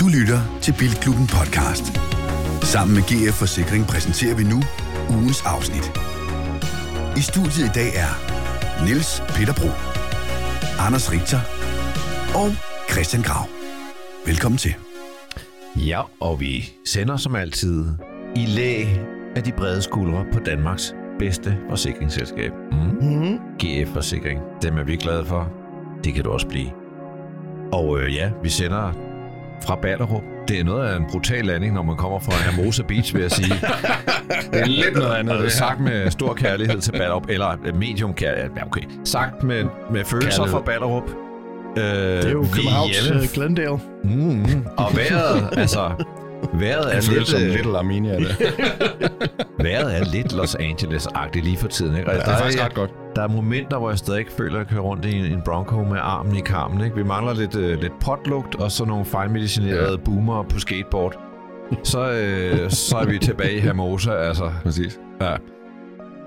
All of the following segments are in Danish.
Du lytter til Bilklubben podcast. Sammen med GF Forsikring præsenterer vi nu ugens afsnit. I studiet i dag er Niels Peter Bro, Anders Richter og Christian Grav. Velkommen til. Ja, og vi sender som altid i læg af de brede skuldre på Danmarks bedste forsikringsselskab. Mm. Mm. GF Forsikring. Dem er vi glade for. Det kan du også blive. Og øh, ja, vi sender fra Ballerup. Det er noget af en brutal landing, når man kommer fra Hermosa Beach, vil jeg sige. Det er lidt noget andet. Det er sagt med stor kærlighed til Ballerup, eller øh, medium kærlighed. Ja, okay. Sagt med, med følelser Kærlighed. for Ballerup. Øh, Det er jo Københavns uh, Glendale. Mm, og vejret, altså... Vejret er lidt, som øh, Little Armenia. Det. vejret er lidt Los Angeles-agtigt lige for tiden. Ikke? Ja, Altså, det er der, faktisk ret godt. der er momenter, hvor jeg stadig ikke føler, at jeg kører rundt i en, en Bronco med armen i karmen. Ikke? Vi mangler lidt, øh, lidt potlugt og så nogle fejlmedicinerede ja. boomer på skateboard. Så, øh, så er vi tilbage i Hermosa. Altså, Præcis. ja.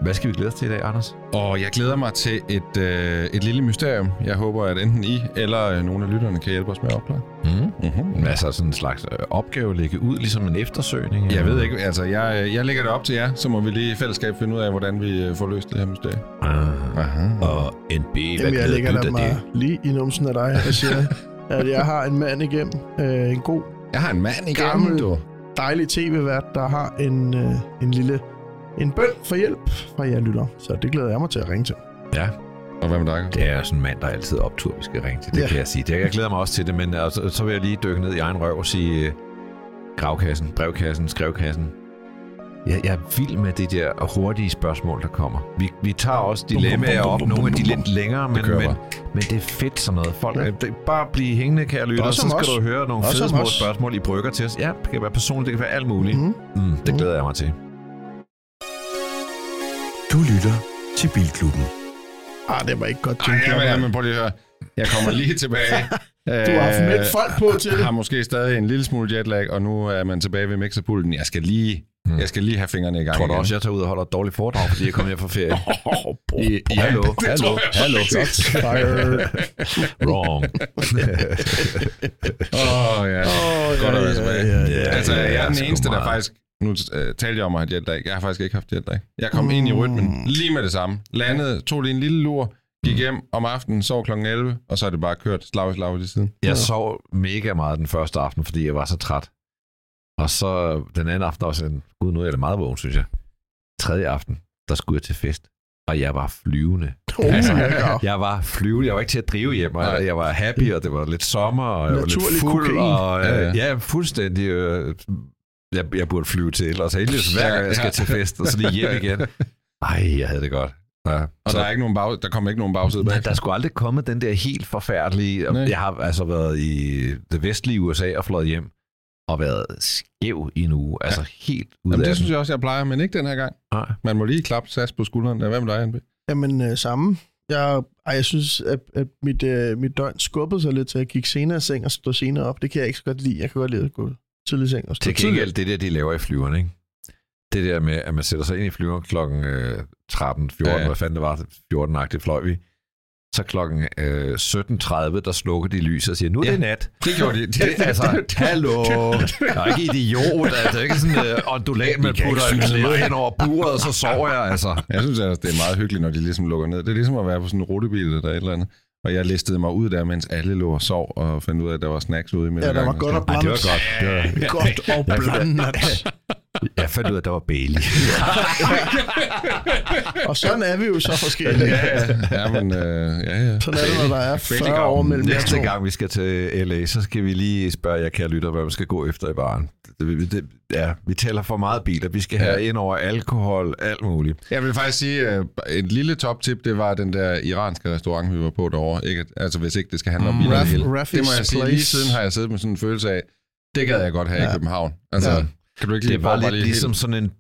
Hvad skal vi glæde os til i dag, Anders? Og jeg glæder mig til et, øh, et lille mysterium. Jeg håber, at enten I eller øh, nogle af lytterne kan hjælpe os med at opklare. Mm. Mm-hmm. Altså sådan en slags øh, opgave at lægge ud, ligesom en eftersøgning? Jeg eller? ved ikke, altså jeg, øh, jeg lægger det op til jer, så må vi lige i fællesskab finde ud af, hvordan vi øh, får løst det her mysterium. Ah. Aha. Og NB, hvad Jamen, jeg lægger dig mig det? lige i numsen af dig og siger, at jeg har en mand igennem. Øh, en god, Jeg har en mand i Gammel. gammel, du. dejlig tv-vært, der har en, øh, en lille en bøn for hjælp fra jer lytter. Så det glæder jeg mig til at ringe til. Ja, Og hvad med dig? Det er sådan en mand, der altid er optur, vi skal ringe til. Det Ja. kan jeg sige. Det, jeg glæder mig også til det, men altså, så vil jeg lige dykke ned i egen røv og sige øh, gravkassen, brevkassen, skrevkassen. Jeg, jeg er vild med det der hurtige spørgsmål, der kommer. Vi, vi tager også dilemmaer op, nogle af de lidt længere, men, kører men, men det er fedt sådan noget. Folk, Ja. ja. det, bare blive hængende, kære lytter, så skal os. du høre nogle fede små os. spørgsmål, I brygger til os. Ja, det kan være personligt, det kan være alt muligt. Mm. Mm, det Mm. glæder jeg mig til. Du lytter til Bilklubben. Ah, det var ikke godt Ej, tænkt. jamen, jamen, prøv lige at høre. Jeg kommer lige tilbage. Du har haft meldt folk på til det. har måske stadig en lille smule jetlag, og nu er man tilbage ved mixerpulten. Jeg skal lige, Mm. jeg skal lige have fingrene i gang Tror du igen. også, jeg tager ud og holder et dårligt foredrag, fordi jeg kommer hjem fra ferie? Oh, I, ja, Hallo, det hallo, hallo. Fired. Wrong. Åh, ja. Åh, Godt at være tilbage. ja, altså, ja, jeg er ja, den eneste, der faktisk... Nu uh, talte jeg om at have jetlag. Jeg har faktisk ikke haft jetlag. Jeg kom ind i rytmen lige med det samme. Landede, tog lige en lille lur, gik hjem om aftenen, sov kl. 11, og så er det bare kørt slag i slag til siden. Jeg sov mega meget den første aften, fordi jeg var så træt. Og så den anden aften også, en, gud nu er da meget vågen, synes jeg. Tredje aften, der skulle jeg til fest. Og jeg var flyvende. Oh, Altså, ja. Jeg var flyvende. Jeg var ikke til at drive hjem. Og jeg, jeg var happy, og det var lidt sommer, og jeg var Naturlig lidt fuld. kokain. Og, ja. ja. ja, fuldstændig. Øh, jeg, jeg burde flyve til. Og så heldigvis hver gang, jeg skal Ja. til fest, og så lige hjem igen. Ej, jeg havde det godt. Ja, Og så- der, er ikke nogen bag, der kom ikke nogen bagside bag. men der skulle aldrig komme den der helt forfærdelige... Nej. Jeg har altså været i det vestlige USA og fløjet hjem og været skæv i en uge. Altså helt ud Jamen, af det synes jeg også, jeg plejer, men ikke den her gang. Nej. Man må lige klappe sas på skulderen. Hvad med dig, NB? Jamen, øh, samme. Jeg, ej, jeg synes, at, at mit, øh, mit døgn skubbede sig lidt til at kigge senere i seng og stå senere op. Det kan jeg ikke så godt lide. Jeg kan godt lide at gå tidligt i seng og Til gengæld, det der, de laver i flyverne, ikke? Det der med, at man sætter sig ind i flyveren klokken øh, 13, 14, Ja, hvad fanden det var, 14-agtigt fløj vi. Så klokken øh, 17.30, der slukker de lyset og siger, nu er Ja. det nat. Det gjorde de. Det, Det, altså, hallo. Jeg er ikke idiot. Altså, det er ikke sådan en uh, ondulat, man putter en klæde hen over buret, og så sover jeg. Altså. Jeg synes altså, det er meget hyggeligt, når de ligesom lukker ned. Det er ligesom at være på sådan en rutebil eller et eller andet. Og jeg listede mig ud der, mens alle lå og sov, og fandt ud af, at der var snacks ude i Ja, der var godt og Ej, det var blandet. godt. Det var, Godt og blandet. jeg fandt ud af, at der var Bailey. Og sådan er vi jo så forskellige. Ja, ja, men øh, ja, ja. Sådan er det, når der er 40 år mellem Næste to. gang, vi skal til LA, så skal vi lige spørge jer, kære lytter, hvad vi skal gå efter i baren. Det, det, ja, vi taler for meget biler. Vi skal have Ja. ind over alkohol, alt muligt. Jeg vil faktisk sige, øh, et lille top-tip, det var den der iranske restaurant, vi var på derovre. Ikke, altså hvis ikke det skal handle om Mm. biler. Raf- det det må jeg sige, lige siden har jeg siddet med sådan en følelse af, det gad jeg godt have Ja. i København. Altså, Ja. Kan du ikke lige Det var lidt lige ligesom sådan en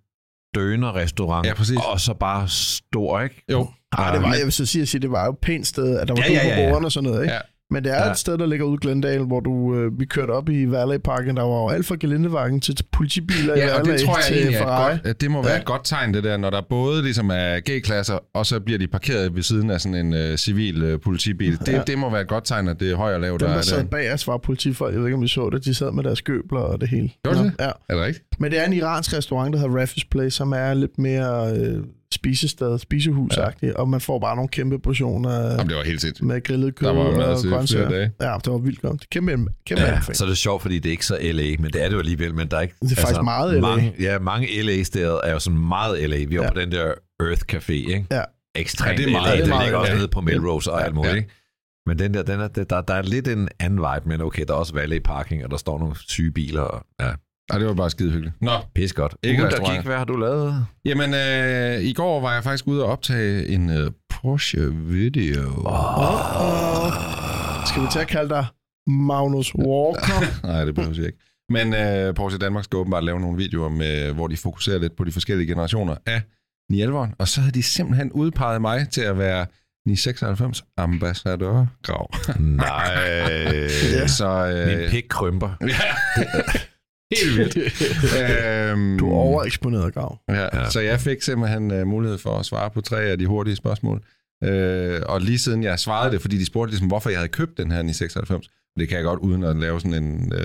døner-restaurant. Ja, præcis. Og så bare stor, ikke? Jo. Ej, det var, jeg vil så sige, at sige, det var jo et pænt sted, at der var Ja, ja, ja, ja, og sådan noget, ikke? Ja. Men det er Ja. et sted, der ligger ude i Glendale, hvor du, øh, vi kørte op i Valley Parken. Der var jo alt fra gelindevagen til politibiler i Ja, og Valley det tror jeg til egentlig et godt, at det må være Ja. et godt tegn, det der, når der både ligesom er G-klasser, og så bliver de parkeret ved siden af sådan en øh, civil øh, politibil. Det, Ja. det må være et godt tegn, at det er høj og lav, Dem, der der er der. sad bag os, var politifolk. Jeg ved ikke, om I så det. De sad med deres gøbler og det hele. Gjorde det? Ja. Er det rigtigt? Men det er en iransk restaurant, der hedder Raffi's Place, som er lidt mere øh, spisested, spisehusagtigt, ja. og man får bare nogle kæmpe portioner Jamen, det var helt sindssygt. med grillet kød Der var mad og grøntsager. dage. Ja, det var vildt godt. Kæmpe, kæmpe Ja, anbefaling. så er det sjovt, fordi det er ikke så LA, men det er det jo alligevel. Men der er ikke, Det er faktisk meget LA. Mange, ja, mange LA-steder er jo sådan meget LA. Vi var Ja. på den der Earth Café, ikke? Ja. Ekstremt Ja, det er meget- LA. det er ligger også nede på Melrose og alt muligt, Ja. ikke? Men den der, den er, der, der er lidt en anden vibe, men okay, der er også valet parking, og der står nogle syge biler. Og, ja, Nej, det var bare skide hyggeligt. Nå, pis godt. Ikke Ugen, der gik, hvad har du lavet? jamen, øh, i går var jeg faktisk ude og optage en øh, Porsche video. Oh. Skal vi til at kalde dig Magnus Walker? Nej, det behøver jeg ikke. Men øh, Porsche Danmark skal åbenbart lave nogle videoer, med, hvor de fokuserer lidt på de forskellige generationer af 911'eren. Og så havde de simpelthen udpeget mig til at være 996 ambassadør grav. Nej. Ja. Så, øh, Min pik krymper. helt vildt. øhm, du er overeksponeret, Grav. Ja, Ja. Så jeg fik simpelthen uh, mulighed for at svare på tre af de hurtige spørgsmål. Uh, og lige siden jeg svarede det, fordi de spurgte ligesom, hvorfor jeg havde købt den her 996, det kan jeg godt, uden at lave sådan en uh,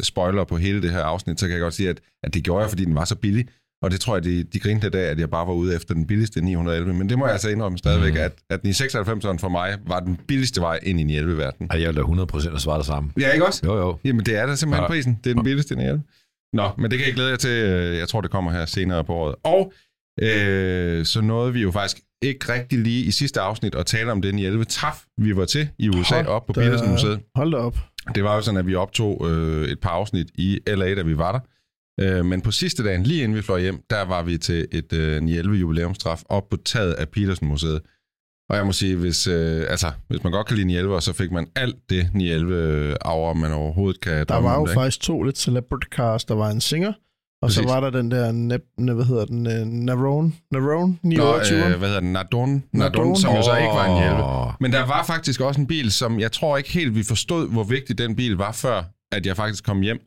spoiler på hele det her afsnit, så kan jeg godt sige, at, at det gjorde jeg, fordi den var så billig. Og det tror jeg, de, de grinte lidt af, at jeg bare var ude efter den billigste 911. Men det må jeg altså indrømme stadigvæk, Mm. at, at 996'eren for mig var den billigste vej ind i 911-verdenen. Ej, jeg vil da 100% svare det samme. Ja, ikke også? Jo, jo. Jamen, det er da simpelthen Ja. prisen. Det er den billigste 911. Nå, men det kan jeg glæde jer til. Jeg tror, det kommer her senere på året. Og øh, så nåede vi jo faktisk ikke rigtig lige i sidste afsnit at tale om den 11 TAF, vi var til i USA, Hold op på Petersen Museet. Hold da op. Det var jo sådan, at vi optog øh, et par afsnit i LA, da vi var der. Øh, men på sidste dagen, lige inden vi fløj hjem, der var vi til et øh, 11 jubilæumstraf op på taget af Petersen Museet. Og jeg må sige, hvis, øh, altså, hvis man godt kan lide 911, så fik man alt det 911 aura, man overhovedet kan Der drømme var om, jo ikke? faktisk to lidt celebrity cars. Der var en singer, og så Præcis. var der den der, neb, ne, hvad hedder den, uh, Narone, Narone Nå, 928. øh, hvad hedder den? Nardone, Nardone, Nardone. som jo så ikke var en hjælpe. Åh. Men der var faktisk også en bil, som jeg tror ikke helt, vi forstod, hvor vigtig den bil var, før at jeg faktisk kom hjem.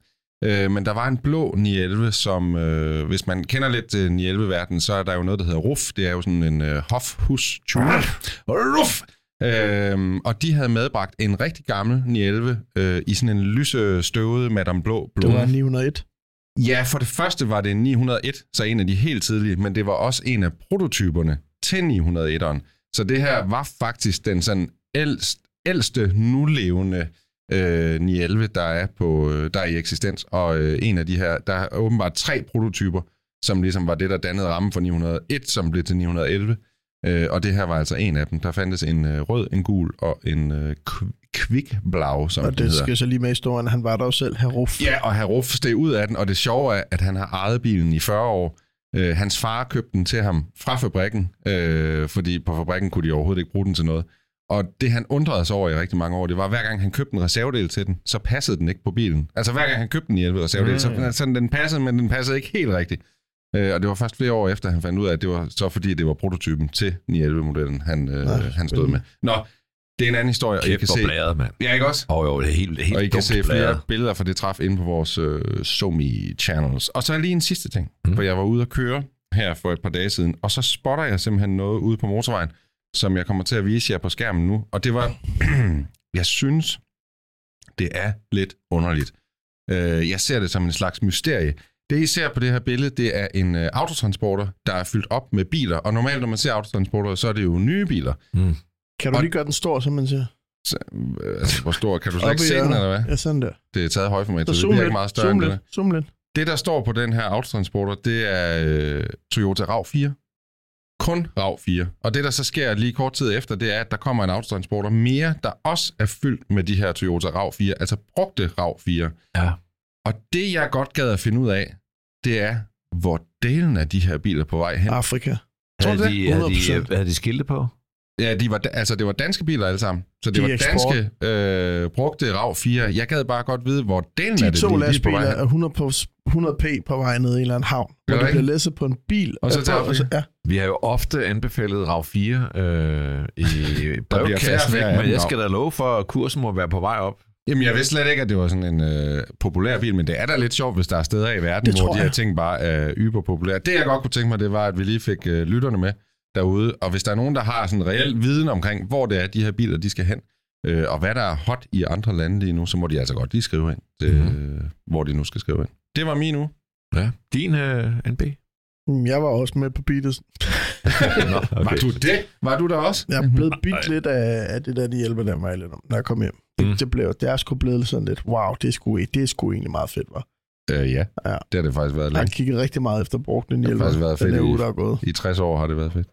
Øh, men der var en blå 911, som, øh, hvis man kender lidt til 911-verdenen, så er der jo noget, der hedder RUF. Det er jo sådan en øh, hofhus tuner. RUF! Øhm, og de havde medbragt en rigtig gammel 911 øh, i sådan en lyse støvede Madame Blå det blå. var 901. Ja, for det første var det en 901, så en af de helt tidlige, men det var også en af prototyperne til 901'eren. Så det her var faktisk den sådan ældst, ældste nulevende øh, 911, der er, på, øh, der er i eksistens. Og øh, en af de her, der er åbenbart tre prototyper, som ligesom var det, der dannede rammen for 901, som blev til 911. Øh, og det her var altså en af dem. Der fandtes en øh, rød, en gul og en øh, kv- kvikblau, som Og det det hedder. skal så lige med i historien. Han var der jo selv, herr Ruff. Ja, og herr Ruff steg ud af den, og det sjove er, at han har ejet bilen i 40 år. Øh, hans far købte den til ham fra fabrikken, øh, fordi på fabrikken kunne de overhovedet ikke bruge den til noget. Og det han undrede sig over i rigtig mange år, det var, hver gang han købte en reservedel til den, så passede den ikke på bilen. Altså hver gang han købte en 11 reservedel, mm. så sådan, den passede, men den passede ikke helt rigtigt. Øh, og det var først flere år efter, han fandt ud af, at det var så fordi, det var prototypen til 911-modellen, han, øh, han stod med. Nå, det er en anden historie, og I kan se... blæret, mand. Ja, ikke også? Oh, jo, det er helt, helt Og I kan se flere blæret. billeder fra det træf inde på vores øh, SoMe channels. Og så lige en sidste ting, mm. for jeg var ude at køre her for et par dage siden, og så spotter jeg simpelthen noget ude på motorvejen, som jeg kommer til at vise jer på skærmen nu. Og det var, jeg synes, det er lidt underligt. Øh, jeg ser det som en slags mysterie. Det, I ser på det her billede, det er en øh, autotransporter, der er fyldt op med biler. Og normalt, når man ser autotransporter, så er det jo nye biler. Mm. Kan du Og- lige gøre den stor, som man siger? Så, øh, altså, hvor stor? Kan du slet ikke se den, eller hvad? Ja, sådan der. Det er taget højformat, Så så det bliver lidt. ikke meget større Zoom end det. lidt. Zoom lidt. Det, der står på den her autotransporter, det er øh, Toyota RAV4. Kun RAV4. Og det, der så sker lige kort tid efter, det er, at der kommer en autotransporter mere, der også er fyldt med de her Toyota RAV4, altså brugte RAV4. Ja. Og det, jeg godt gad at finde ud af, det er, hvor delen af de her biler er på vej hen. Afrika. Tror du Havde de, havde, 100%? de, havde de skilte på? Ja, de var, altså det var danske biler alle sammen. Så det De var eksport. danske øh, brugte RAV4. Jeg gad bare godt vide, hvor delen De af det to lige, lige er på lastbiler vej hen. er 100, på, 100 p på vej ned i en eller anden havn, hvor det bliver læsset på en bil. Og så øh, på- Afrika? Ja, Vi har jo ofte anbefalet RAV 4 øh, i brevkassen, men jeg skal da love for, at kursen må være på vej op. Jamen, jeg vidste slet ikke, at det var sådan en øh, populær bil, men det er da lidt sjovt, hvis der er steder i verden, Det hvor de her ting bare er yberpopulære. Det, jeg godt kunne tænke mig, det var, at vi lige fik øh, lytterne med derude, og hvis der er nogen, der har sådan reel viden omkring, hvor det er, de her biler, de skal hen, øh, og hvad der er hot i andre lande lige nu, så må de altså godt lige skrive ind, til, øh, hvor de nu skal skrive ind. Det var min uge. Ja. Din øh, NB? Mm, Jeg var også med på beatet. Nå, Okay. Var du det? Var du der også? Jeg er blevet bidt lidt af, af det der, de hjælper der mig lidt om, når jeg kom hjem. Det, Mm. det, blev, det er sgu blevet sådan lidt, wow, det er sgu, det er sgu egentlig meget fedt, var. Øh, ja. Ja. det har det faktisk været Jeg har længe. kigget rigtig meget efter brugten Det har hjælper, faktisk været den fedt uge, der er gået. I 60 år har det været fedt.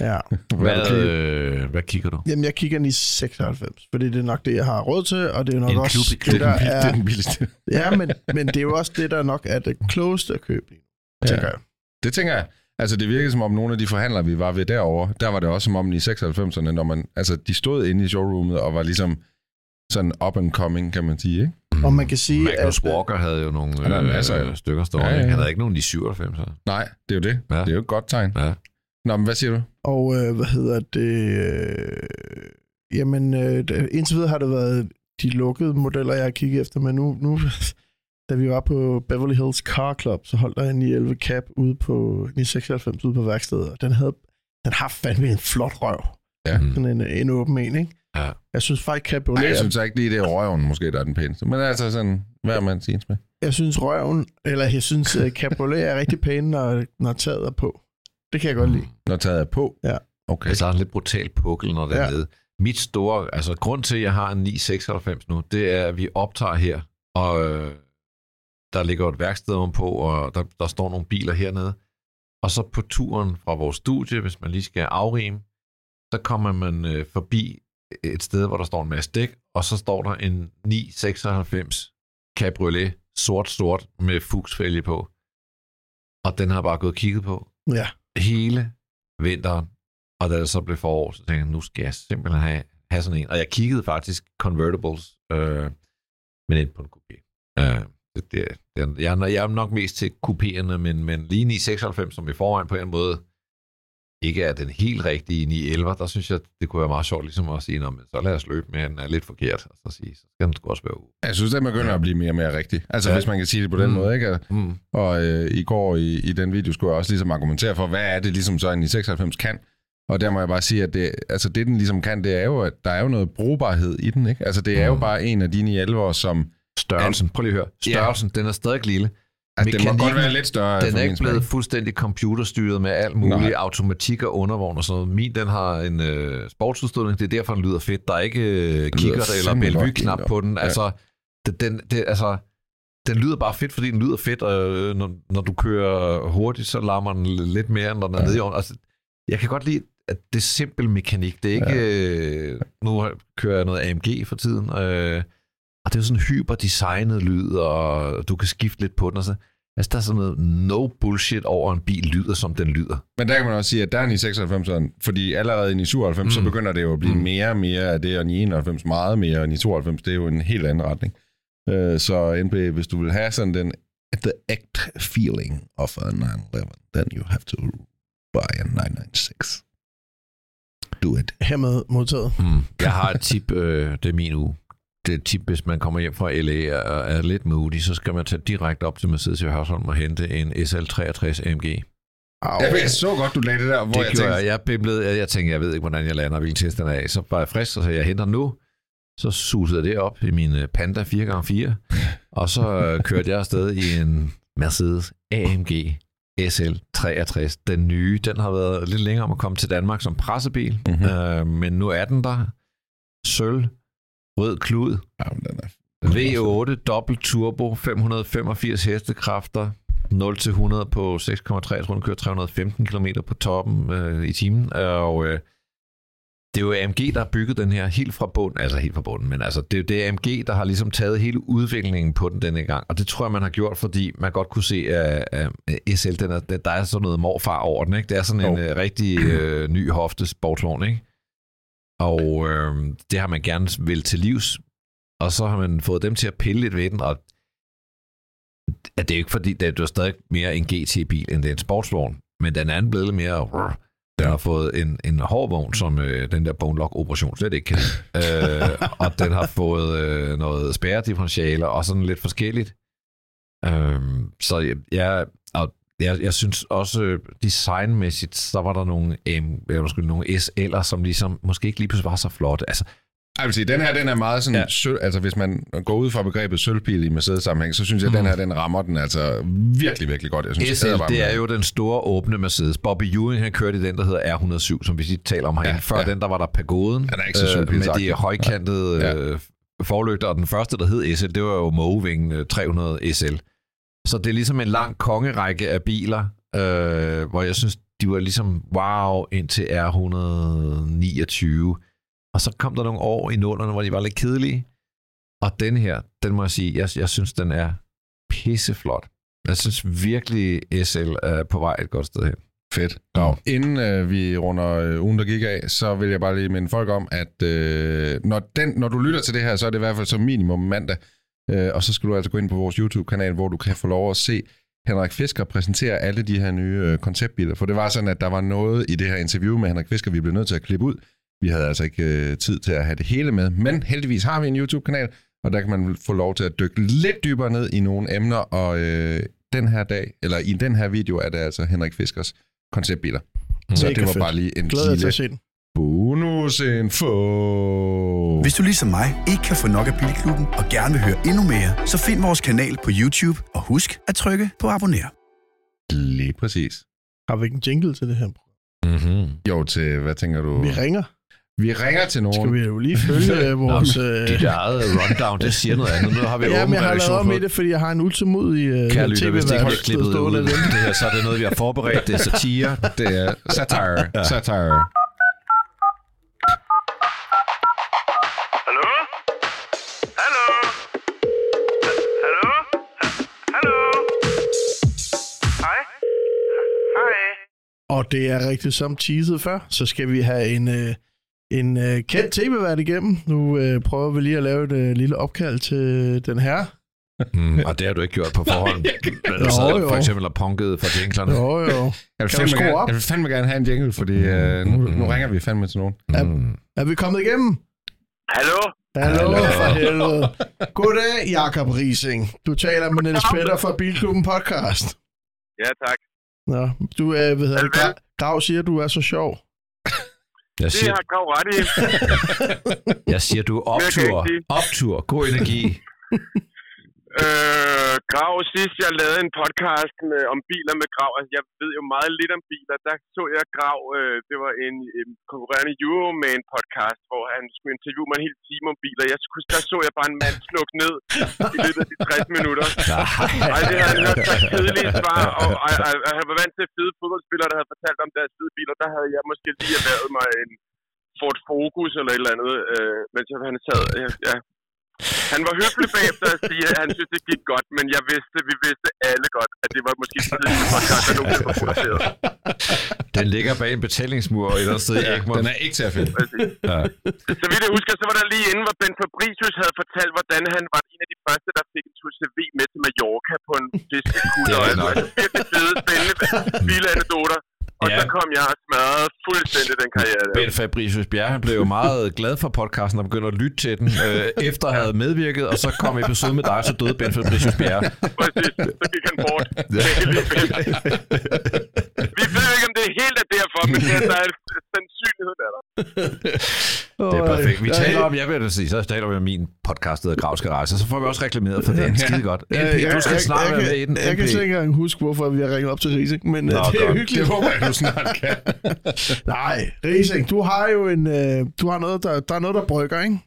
Ja. Hvad, Okay. øh, hvad kigger du? Jamen, jeg kigger i 96, fordi det er nok det, jeg har råd til, og det er nok En også klub det, er, der den, det er den billigste. Ja, men, men det er jo også det, der nok er det klogeste at købe lige nu, tænker jeg. Det tænker jeg. Altså, det virkede som om nogle af de forhandlere, vi var ved derovre, der var det også som om i 96'erne, når man, altså, de stod inde i showroomet og var ligesom sådan up and coming, kan man sige, ikke? Og man kan sige, Magnus at... Walker havde jo nogle Han havde masser øh, stykker stående. Ja, Ja. Han havde ikke nogen i 97. så. Nej, det er jo det. Ja. Det er jo et godt tegn. Ja. Nå, men hvad siger du? Og øh, hvad hedder det? Øh, jamen, øh, indtil videre har det været de lukkede modeller, jeg har kigget efter, men nu, nu da vi var på Beverly Hills Car Club, så holdt der en 911 Cap ude på 996 ude på værkstedet, og den, havde, den har fandme en flot røv. Ja. Mm. Sådan en, en åben en, ikke? Ja. Jeg synes faktisk, Cabriolet, Nej, jeg synes ikke lige, det er røven måske, der er den pæneste. Men altså sådan, hvad er man siger med? jeg synes røven, eller jeg synes, uh, Cabriolet er rigtig pæn, når, når taget er på. Det kan jeg godt lide. Når taget er på? Ja. Okay. Altså, der er en lidt brutal pukkel, når det er Ja. nede. Mit store, altså grund til, at jeg har en 996 nu, det er, at vi optager her, og øh, der ligger et værksted ovenpå, og der, der står nogle biler hernede. Og så på turen fra vores studie, hvis man lige skal afrime, så kommer man øh, forbi et sted, hvor der står en masse dæk, og så står der en 996 Cabriolet, sort-sort, med fugsfælge på. Og den har bare gået og kigget på Ja. hele vinteren, og da det så blev forår, så tænkte jeg, nu skal jeg simpelthen have, have sådan en. Og jeg kiggede faktisk convertibles, øh, men ind på en coupé. Øh, det, det, det, jeg, er- jeg er nok mest til kupéerne, men, men lige 996, som i forvejen på en måde ikke er den helt rigtige 911, der synes jeg, det kunne være meget sjovt ligesom at sige, "Nå, men så lad os løbe med, at den er lidt forkert, og så sige, så skal den sgu også være ude. Jeg synes, det begynder at blive mere og mere rigtigt. Altså, Ja. hvis man kan sige det på den Mm. måde, ikke? Mm. Og øh, i går i, i den video skulle jeg også ligesom argumentere for, hvad er det ligesom så en i 96 kan? Og der må jeg bare sige, at det, altså det, den ligesom kan, det er jo, at der er jo noget brugbarhed i den, ikke? Altså, det er jo Mm. bare en af de 911'ere, som... Størrelsen, prøv lige at høre, størrelsen, den er stadig lille. At det må godt være lidt større. Den er ikke blevet fuldstændig computerstyret med alt muligt Nej. automatik og undervogn og sådan noget. Min, den har en øh, sportsudstødning, det er derfor, den lyder fedt. Der er ikke øh, kikkert eller Bellevue-knap den på den. Ja. Altså, den, den, det, altså, den lyder bare fedt, fordi den lyder fedt, og øh, når, når du kører hurtigt, så larmer den lidt mere, end når den er Ja. nede i ovnen. Altså, jeg kan godt lide, at det er simpel mekanik. Det er ikke... Øh, nu kører jeg noget AMG for tiden, øh, og det er jo sådan hyperdesignet lyd, og du kan skifte lidt på den og så. Altså, der er sådan noget no bullshit over en bil lyder, som den lyder. Men der kan man også sige, at der er en i 96, fordi allerede i 97, mm. så begynder det jo at blive mm. Mm. mere og mere af det, og i 91 meget mere, og i 92, det er jo en helt anden retning. Øh, så NB, hvis du vil have sådan den the act feeling of a 911, then you have to buy a 996. Do it. Hermed modtaget. Mm. Jeg har et tip, øh, det er min uge. Det et tip, hvis man kommer hjem fra LA og er lidt moody, så skal man tage direkte op til Mercedes i Hørsholm og hente en SL63 AMG. Au. Ja, jeg så godt, du lagde det der, hvor det jeg gjorde tænkte, jeg. Jeg bimlede, jeg, jeg tænkte, jeg ved ikke, hvordan jeg lander, hvilken test den er af. Så var jeg frisk, og så jeg henter nu. Så susede jeg det op i min øh, Panda 4x4, og så øh, kørte jeg afsted i en Mercedes AMG SL63. Den nye, den har været lidt længere om at komme til Danmark som pressebil, Mhm. mm-hmm. øh, men nu er den der. Sølv, rød klud, Ja, den er V8 dobbelt turbo, 585 hestekræfter, 0 til 100 på 6,3, jeg tror den kører 315 km på toppen øh, i timen, og øh, det er jo AMG, der har bygget den her helt fra bunden, altså helt fra bunden, men altså det er jo det er AMG, der har ligesom taget hele udviklingen på den denne gang, og det tror jeg, man har gjort, fordi man godt kunne se, at, at SL, den er, der er sådan noget morfar over den, ikke? Det er sådan en Jo. øh, rigtig øh, ny hofte sportsvogn, ikke? Og øh, det har man gerne vil til livs, og så har man fået dem til at pille lidt ved den, og at det er jo ikke fordi, det er stadig mere en GT-bil, end det er en sportsvogn. men den er en blevet lidt mere... Den har fået en, en hård vogn, som øh, den der bone lock operation slet ikke kan øh, og den har fået øh, noget spærredifferentialer og sådan lidt forskelligt. Øh, så jeg, og jeg, jeg synes også øh, designmæssigt, så var der nogle, øh, måske nogle SL'er, som ligesom måske ikke lige pludselig var så flotte. Altså, Jeg vil sige, den her den er meget sådan, Ja. ja. søl, altså hvis man går ud fra begrebet sølvpil i Mercedes-sammenhæng, så synes jeg, at den her, den rammer den altså virkelig, virkelig godt. Jeg synes, SL, ædervarmt, det er jo den store åbne Mercedes. Bobby Ewing, han kørte i den, der hedder R107, som vi lige taler om herinde. Ja, Før ja. den, der var der Pagoden. Den er ikke så øh, Med de højkantede Ja. øh, forlygter, og den første, der hed SL, det var jo Moving øh, 300 SL. Så det er ligesom en lang kongerække af biler, øh, hvor jeg synes, de var ligesom wow indtil R129. Og så kom der nogle år i nullerne, hvor de var lidt kedelige. Og den her, den må jeg sige, jeg, jeg synes, den er pisseflot. Jeg synes virkelig, SL er på vej et godt sted hen. Fedt. Nå, inden øh, vi runder øh, ugen, der gik af, så vil jeg bare lige minde folk om, at øh, når, den, når du lytter til det her, så er det i hvert fald som minimum mandag. Øh, og så skal du altså gå ind på vores YouTube-kanal, hvor du kan få lov at se Henrik Fisker præsentere alle de her nye øh, konceptbiler. For det var sådan, at der var noget i det her interview med Henrik Fisker, vi blev nødt til at klippe ud. Vi havde altså ikke øh, tid til at have det hele med, men heldigvis har vi en YouTube-kanal, og der kan man få lov til at dykke lidt dybere ned i nogle emner, og øh, den her dag, eller i den her video, er det altså Henrik Fiskers konceptbiler. Så Mega det var fedt. bare lige en Glæder jeg til at lille se den. Bonusinfo. Hvis du ligesom mig ikke kan få nok af Bilklubben og gerne vil høre endnu mere, så find vores kanal på YouTube og husk at trykke på abonner. Lige præcis. Har vi ikke en jingle til det her? Mm-hmm. Jo, til, hvad tænker du? Vi ringer. vi ringer til nogen. Skal vi jo lige følge øh, vores... Øh... Dit eget rundown, det siger noget andet. Nu har vi Ja, åben men jeg har lavet om i det, fordi jeg har en ultimodig øh, Kære lytter, hvis det ikke bliver klippet ud, det her, så er det noget, vi har forberedt. Det er satire. Det er satire. ja. Satire. Og det er rigtigt som teaset før, så skal vi have en, øh, en øh, kendt tv-vært igennem. Nu øh, prøver vi lige at lave et øh, lille opkald til den her. Mm, og det har du ikke gjort på forhånd. Men du Jo, sad jo. for eksempel og punkede for jinglerne. Jo, jo. Jeg vil, Kan fandme gerne, op? jeg vil fandme gerne have en jingle, fordi øh, nu, nu ringer vi fandme til nogen. Mm. Er vi kommet igennem? Hallo? Hallo, Hallo. for helvede. Goddag, Jakob Rising. Du taler med Niels Petter fra Bilklubben Podcast. Ja, tak. Nå, du er, hvad hedder det, Grav siger, du er så sjov. Jeg Det siger, har Grav ret i. jeg siger, du er optur. Optur. God energi. Øh, Grav, sidst jeg lavede en podcast med, om biler med Grav, altså jeg ved jo meget lidt om biler, der så jeg Grav, øh, det var en, en konkurrerende Euroman podcast, hvor han skulle interviewe mig en hel time om biler. Jeg der så jeg bare en mand slukke ned i løbet af de 60 minutter. Ej, det havde han hørt så kedelige svar, og ej, ej, ej, var vant til fede fodboldspillere, der havde fortalt om deres fede biler. Der havde jeg måske lige erhvervet mig en Ford Focus eller et eller andet, øh, mens han sad. Ja, ja. Han var høflig bagefter at sige, at han synes, det gik godt, men jeg vidste, vi vidste alle godt, at det var måske den tidligste podcast, der nogensinde var produceret. Den ligger bag en betalingsmur et eller andet sted i Egmont. Den er ikke til at finde. Ja. Så vidt jeg husker, så var der lige inden, hvor Ben Fabricius havde fortalt, hvordan han var en af de første, der fik en CV med til Mallorca på en fiskekutter. Det er Og altså, virkelig fede, spændende bilanekdoter. Og Ja. så kom jeg og smadrede fuldstændig den karriere der. Ben Fabricius Bjerre, han blev jo meget glad for podcasten og begyndte at lytte til den, øh, efter at have medvirket, og så kom episode med dig, så døde Ben Fabricius Bjerre. Præcis. Så gik han bort. Ben. Vi ved ikke, om det er helt er derfor, men det er, der er en sandsynlighed der. er der. Det er perfekt. Vi taler om, jeg vil da sige, så taler vi om min podcast, der hedder Gravske Rejser, så får vi også reklameret for den. Skide godt. Jeg- du skal snart være med i den. Jeg kan ikke engang huske, hvorfor vi har ringet op til Rising, men Nå, Nå, det er godt. hyggeligt. Det håber jeg, du snart kan. Nej, Rising, du har jo en, øh, du har noget, der, der er noget, der brygger, ikke?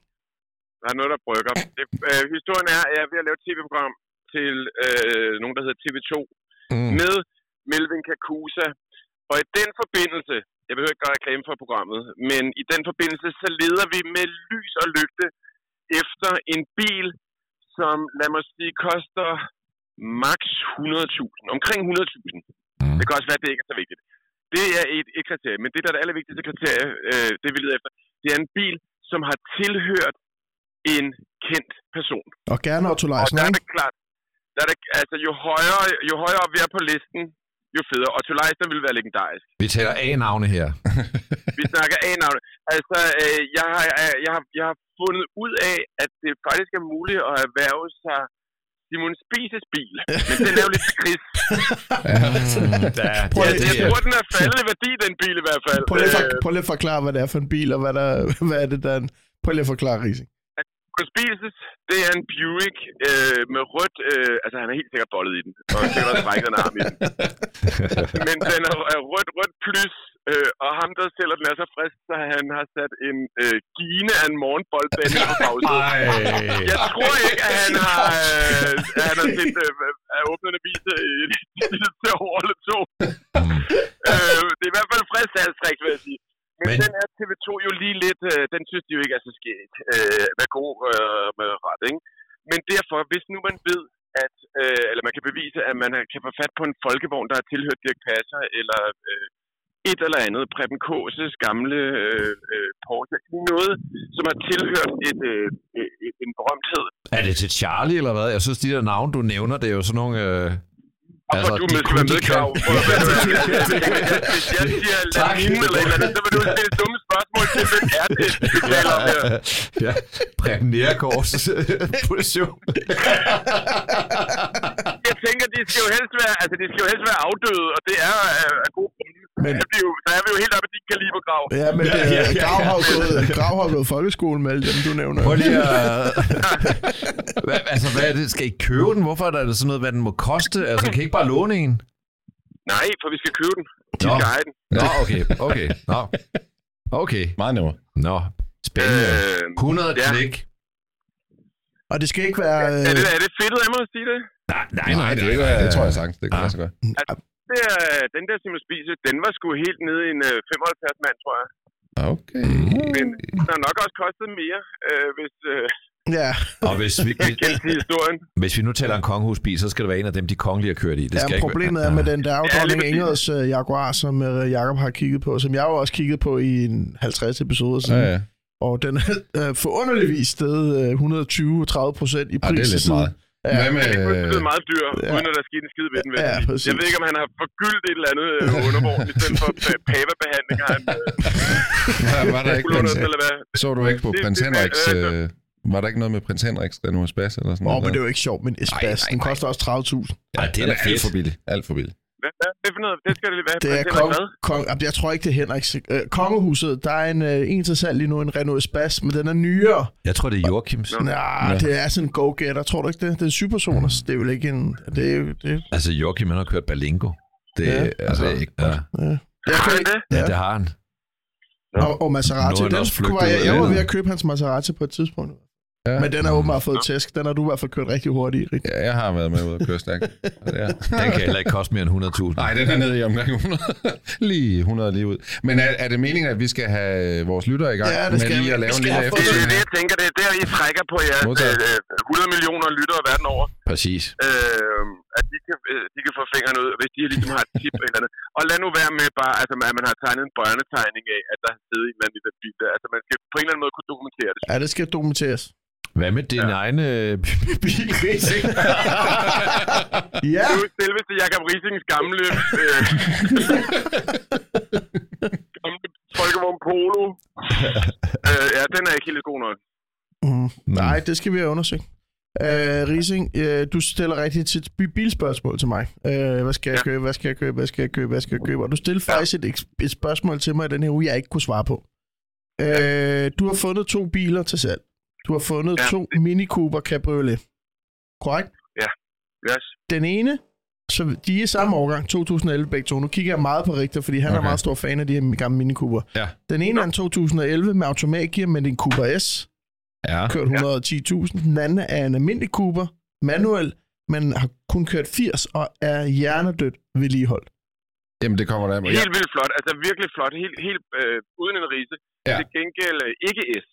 Der er noget, der brygger. Det, øh, historien er, at jeg er ved at lave et tv-program til øh, nogen, der hedder TV2, Mm. med Melvin Kakusa. Og i den forbindelse, jeg behøver ikke gøre reklame for programmet, men i den forbindelse, så leder vi med lys og lygte efter en bil, som, lad mig sige, koster max 100.000. Omkring 100.000. Mm. Det kan også være, at det ikke er så vigtigt. Det er et, et kriterie, men det, der er det allervigtigste kriterie, øh, det vi leder efter, det er en bil, som har tilhørt en kendt person. Og gerne Otto Og Leisen, der er det klart, der er det, altså jo højere, jo højere op vi er på listen, jo federe. Og Leisner ville være legendarisk. Vi taler A-navne her. Vi snakker A-navne. Altså, øh, jeg, har, øh, jeg, har, jeg har fundet ud af, at det faktisk er muligt at erhverve sig Simon Spises bil. Men den er jo lidt gris. Ja, Prøv Jeg, jeg tror, den er faldet i værdi, den bil i hvert fald. Prøv lige, Øh, for, prøv lige at forklare, hvad det er for en bil, og hvad, der, hvad er det, der er en... Prøv lige at forklare, Rising. Simon Spises, det er en Buick øh, med rødt... Øh, altså, han er helt sikkert bollet i den. Og sikkert også brækket en arm i den. Men den er, er rødt, rødt plus, øh, og ham, der sælger den, er så frisk, så han har sat en øh, gine af en morgenboldbane på bagsædet. Jeg tror ikke, at han har, øh, at han har set øh, åbnet en avis i til år eller to. øh, det er i hvert fald frisk salgstrik, vil jeg sige. Men, Men- Men den er TV2 jo lige lidt, øh, den synes de jo ikke er så skægt. Øh, med god øh, med ret, ikke? Men derfor, hvis nu man ved, at, øh, eller man kan bevise, at man kan få fat på en folkevogn, der har tilhørt Dirk Passer, eller øh, et eller andet, Preben Kåses gamle øh, øh, Porsche, noget, som har tilhørt et, øh, øh, en berømthed, Er det til Charlie, eller hvad? Jeg synes, de der navne, du nævner, det er jo sådan nogle... Øh... Altså, du med skal være med, med. Hvis jeg siger Lamin eller et eller andet, så vil du stille dumme spørgsmål til, hvem er det, vi taler om her? ja, Preben Nergårds position. Jeg tænker, de skal jo helst være, altså, de skal jo helst være afdøde, og det er af gode. Men- Så er vi jo, så er vi jo helt oppe i din kaliber, Grav. Ja, men det, Ja, ja, ja, Grav, har ja. gået, Grav har gået folkeskole med alle dem, du nævner. Prøv lige at... hvad, altså, hvad er det? Skal I købe den? Hvorfor er der sådan noget, hvad den må koste? Altså, kan I ikke bare låne en? Nej, for vi skal købe den. De Nå. skal eje den. Nå, okay, okay. Nå. Okay. Meget nemmere. Nå, spændende. Øh, 100 ja. klik. Og det skal ikke være... er, det, Øh, er det fedtet af mig at sige det? Nej, nej, Nej, det, det, det tror jeg sagtens, det kan Ah. lade sig gøre. Det er, den der Simon Spise, den var sgu helt nede i en øh, 75 mand, tror jeg. Okay. Men den har nok også kostet mere, øh, hvis øh, ja, Og hvis vi, historien. hvis vi nu taler en kongehusbil, så skal det være en af dem, de kongelige har kørt i. Det skal ja ikke problemet være, er med den, der er jo Ja. Ingrids uh, Jaguar, som uh, Jacob har kigget på, som jeg jo også kiggede på i en 50 episoder Ja, siden. ja. Og den er uh, forunderligvis steget uh, 120-30 procent i pris. det er lidt meget. Ja. Hvad med... Den er blevet meget dyr, Ja. uden at der er sket en skid ved den. jeg Ja, præcis. jeg ved ikke, om han har forgyldt et eller andet øh, undervogn, i stedet for pa- pavebehandling han øh, Var, var der ikke prins, eller hvad? så du ikke på Det- prins det- Henriks... øh, Øh, var der ikke noget med prins Henriks Renault Espace eller sådan Åh, noget? men det er jo ikke sjovt, men nej, den koster også 30.000. Ja, det er da er alt for fedt. billig. Alt for billig. Er det for noget? Det skal det være. Det er kong, Henrik kong, jeg tror ikke, det er Henriks. Øh, kongehuset, der er en, øh, en til salg lige nu, en Renault Espas, men den er nyere. Jeg tror, det er Joachims. Nej, Ja. det er sådan en go-getter, tror du ikke det? Det er supersoners. Det er vel ikke en... Det er, det Altså, Joachim, han har kørt Berlingo. Det, Ja. ja, altså, det er ikke ja, jeg Har kan ikke, ja, Ja. det har han. og, og Maserati, Nu er han den også skulle flygtet jeg, jeg var ved at købe hans Maserati på et tidspunkt. Ja. Men den har åbenbart fået tæsk. Den har du i hvert fald kørt rigtig hurtigt i. Ja, jeg har været med ud at køre stærkt. Og. Den kan heller ikke koste mere end 100.000. Nej, den er nede i omgang 100. lige 100 lige ud. Men er, er det meningen, at vi skal have vores lyttere i gang Ja, det med skal lige vi. at lave Vi en lille have Det er det, jeg tænker. Det er der, I trækker på Modtaget. øh, 100 millioner lyttere verden over. Præcis. øh, at de kan, øh, de kan få fingrene ud, hvis de ligesom har et tip eller andet. Og lad nu være med bare, altså, at man har tegnet en børnetegning af, at der har siddet en eller anden i den bil der. Altså, man skal på en eller anden måde kunne dokumentere det. Ja, det skal dokumenteres. Hvad med din ja. egen øh, bilracing? Ja, Det er jo selveste Jakob Risings gamle, øh, gamle folkevogn Polo. øh, ja, den er ikke helt god nok. mm, nej, det skal vi have undersøgt. Uh, Rising, uh, du stiller rigtig tit bi- bilspørgsmål til mig. Uh, hvad skal jeg Ja. købe, hvad skal jeg købe, hvad skal jeg købe, hvad skal jeg købe? Og du stillede faktisk et, et spørgsmål til mig i den her uge, jeg ikke kunne svare på. Uh, du har fundet to biler til salg. Du har fundet Ja. to Mini Cooper Cabriolet. Korrekt? Yes. Den ene, så de er samme årgang, 2011 begge to. Nu kigger jeg meget på Richter, fordi han okay. er meget stor fan af de her gamle Mini Cooper. Ja. Den ene er en 2011 med automatgear, men det er en Cooper S. Ja. kørt 110.000. Den anden er en almindelig Cooper, manuel, men har kun kørt 80 og er hjernedødt vedligeholdt. Jamen, det kommer der. Ja. Helt vildt flot. Altså virkelig flot. Helt, helt øh, uden en rise. Ja. Til gengæld øh, ikke S.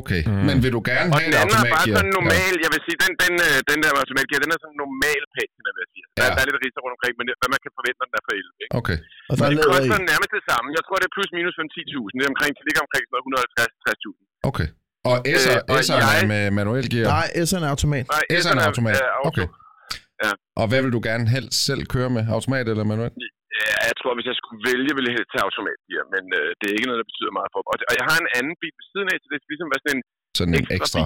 Okay, Mm. men vil du gerne Og have den en anden er bare automatgear? sådan normal, jeg vil sige, den, den, øh, den der automatgear, den er sådan normal patina, vil jeg sige. Der, Ja. der er lidt riser rundt omkring, men det, hvad man kan forvente, når den er for 11. Ikke? Okay. Og der Men er det koster i. nærmest det samme. Jeg tror, det er plus minus for en 10.000. Det er omkring, det ligger omkring sådan noget 150-60.000. Okay. Og S'er, Øh, og S'eren er jeg- med manuel gear? Nej, S'eren er automat. Nej, S'eren er automat. er auto. Okay. Ja. Og hvad vil du gerne helst selv køre med? Automat eller manuel? Tror, hvis jeg skulle vælge, ville jeg helst tage automatgear, men øh, det er ikke noget, der betyder meget for mig. Og, jeg har en anden bil ved siden af, så det skal ligesom være sådan en... Sådan en Ekstra.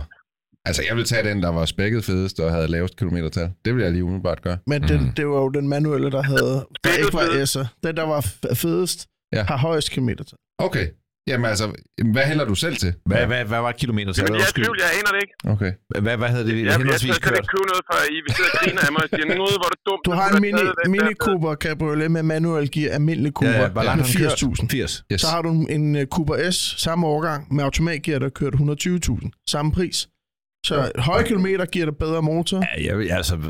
Altså, jeg vil tage den, der var spækket fedest og havde lavest kilometertal. Det vil jeg lige umiddelbart gøre. Men den, det var jo den manuelle, der havde, der Det er ikke var. S'er. Den, der var fedest, Ja. har højest kilometer. Okay. Jamen altså, hvad hælder du selv til? Hvad, hvad, hvad var kilometertallet? Men jeg er tvivl, jeg aner det ikke. Okay. Hvad, hvad havde det Jeg, jeg, jeg henholdsvis kørt? ikke købe noget, for I vil sidde og grine af mig og sige, noget, hvor det dumt. Du har en mini, mini Cooper Cabriolet med manuel gear, almindelig Cooper, Ja, hvor langt med har den kørt? 80.000. 80. Yes. Så har du en uh, Cooper S, samme årgang, med automatgear, der kørt 120.000. Samme pris. Så høje kilometer giver dig bedre motor. Ja, jeg, altså, Vil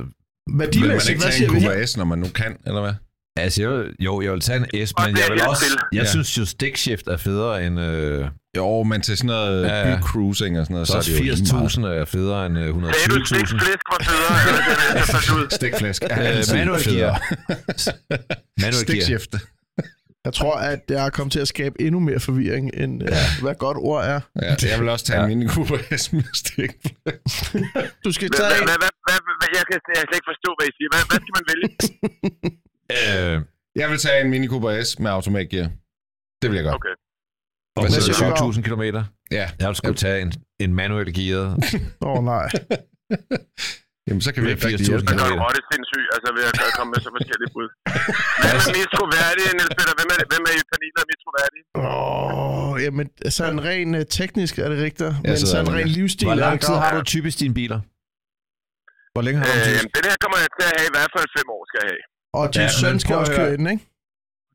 man Værdimæssigt, ikke hvad tage siger en vi her? Cooper S, når man nu kan, eller hvad? Altså jeg, vil- jo, jeg vil tage en S, Og men jeg er vil jeg også... til. Jeg Ja. synes jo, stickshift er federe end... Øh, Jo, men til sådan noget Ja, ja, bycruising og sådan noget, så så er det jo lige meget. 80.000 er federe end øh, Sagde du stik 120.000. flæsk var federe, eller det er det, jeg fandt ud? Stikflæsk. Øh, manual gear. Manual gear. Stikshift. Jeg tror, at jeg er kommet til at skabe endnu mere forvirring, end ja. hvad godt ord er. Ja, jeg vil også tage Ja. en Mini Cooper S med stikflæsk. Du skal tage hvad, hvad, hvad, hvad, hvad, jeg kan jeg kan slet ikke forstå, hvad I siger. Hvad, hvad skal man vælge? Øh, Jeg vil tage en Mini Cooper S med automatgear. Det vil jeg gøre. Okay. og du? 7.000 kilometer. Ja. Jeg vil skulle tage en, en manuel gear. Åh oh, nej. Jamen, så kan vi Med ikke rigtig 80.000 hjælpe dig. kan jo det sindssygt, altså ved at komme med så forskellige bud. Hvem er mest troværdig, Niels Peter? Hvem er, hvem er i panelet er mest troværdig? Åh, oh, jamen, sådan rent uh, teknisk er det rigtigt, men sidder sådan og rent livsstil Hvor er lang det tid har du typisk dine biler? Hvor længe har du Øh, typisk? den her kommer jeg til at have i hvert fald fem år, skal jeg have. Og din Ja, ja, søn skal også køre ind, ikke?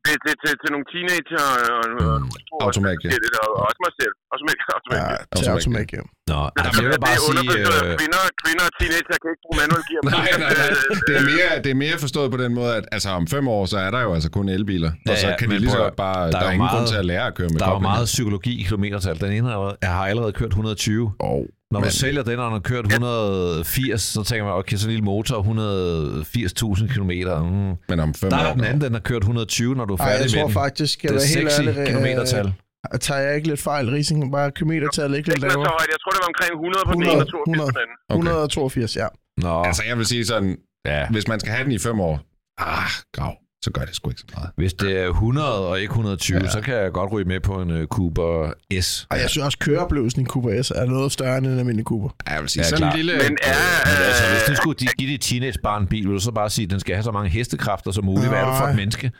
Det er til, til, til nogle teenager og, og, og Mm. Automatgear. og, og også mig selv. Også automat. Ja, Ja. til automat, automat, ja. Nå, Altså, altså, jeg vil det bare er sige... Øh, kvinder, kvinder og teenager kan ikke bruge manual gear. Nej, nej, nej. Det er, mere, det er mere forstået på den måde, at altså, om fem år, så er der jo altså kun elbiler. Ja, og så ja, kan de men lige så godt bare... der Der, er er ingen grund til at lære at køre med der er jo meget psykologi i kilometertal. Den ene har- jeg har allerede kørt 120. Oh, Når man Men- sælger den, og den har kørt 180, så tænker man, okay, så en lille motor, 180.000 km. Mm. men om fem Der år... er den anden, den har kørt 120, når du er Ej, færdig jeg tror den. faktisk, skal Det jeg er sexy ærlig, kilometertal. øh, tager jeg ikke lidt fejl. Rising bare kilometertallet ikke lidt lavere. Jeg tror, det var omkring 100 på den ene 100, og 82 på den. Okay. 182, ja. Nå, Altså, jeg vil sige sådan, ja. hvis man skal have den i fem år, ah, grav, så gør det sgu ikke så meget. Hvis det er 100 og ikke 120, ja. så kan jeg godt ryge med på en uh, Cooper S. Og jeg synes også, køreoplevelsen i Cooper S er noget større end en almindelig Cooper. Ja, jeg vil sige, Ja, sådan en lille... Men er... Men altså, hvis du Øh, skulle gi- give dit teenagebarn en bil, ville du så bare sige, at den skal have så mange hestekræfter som muligt. Hvad er du for et menneske?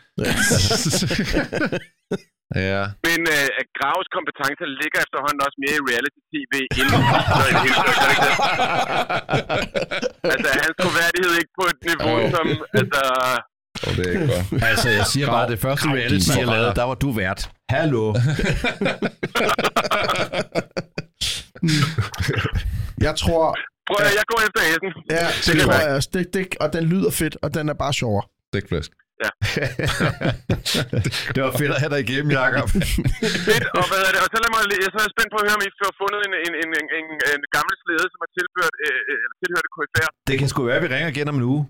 ja. men øh, Graves kompetencer ligger efterhånden også mere i reality-tv end i? Altså, hans troværdighed ikke på et niveau, Jo. som... Altså, Oh, det er ikke godt. Altså, jeg siger bare, det første reality, jeg lavede, der var du vært. Hallo. Jeg tror, prøv at jeg går efter Essen. ja, det kan tror være. jeg også. Det, det, og den lyder fedt, og den er bare sjovere. Stikflæsk. det var fedt at have dig igennem, Jacob. Fedt, og hvad er det? Og så lad mig, jeg er så spændt på at høre, om I får fundet en, en, en, en, en, gammel slæde, som har tilført, øh, øh, tilhørt KFR. det kan sgu være, at vi ringer igen om en uge.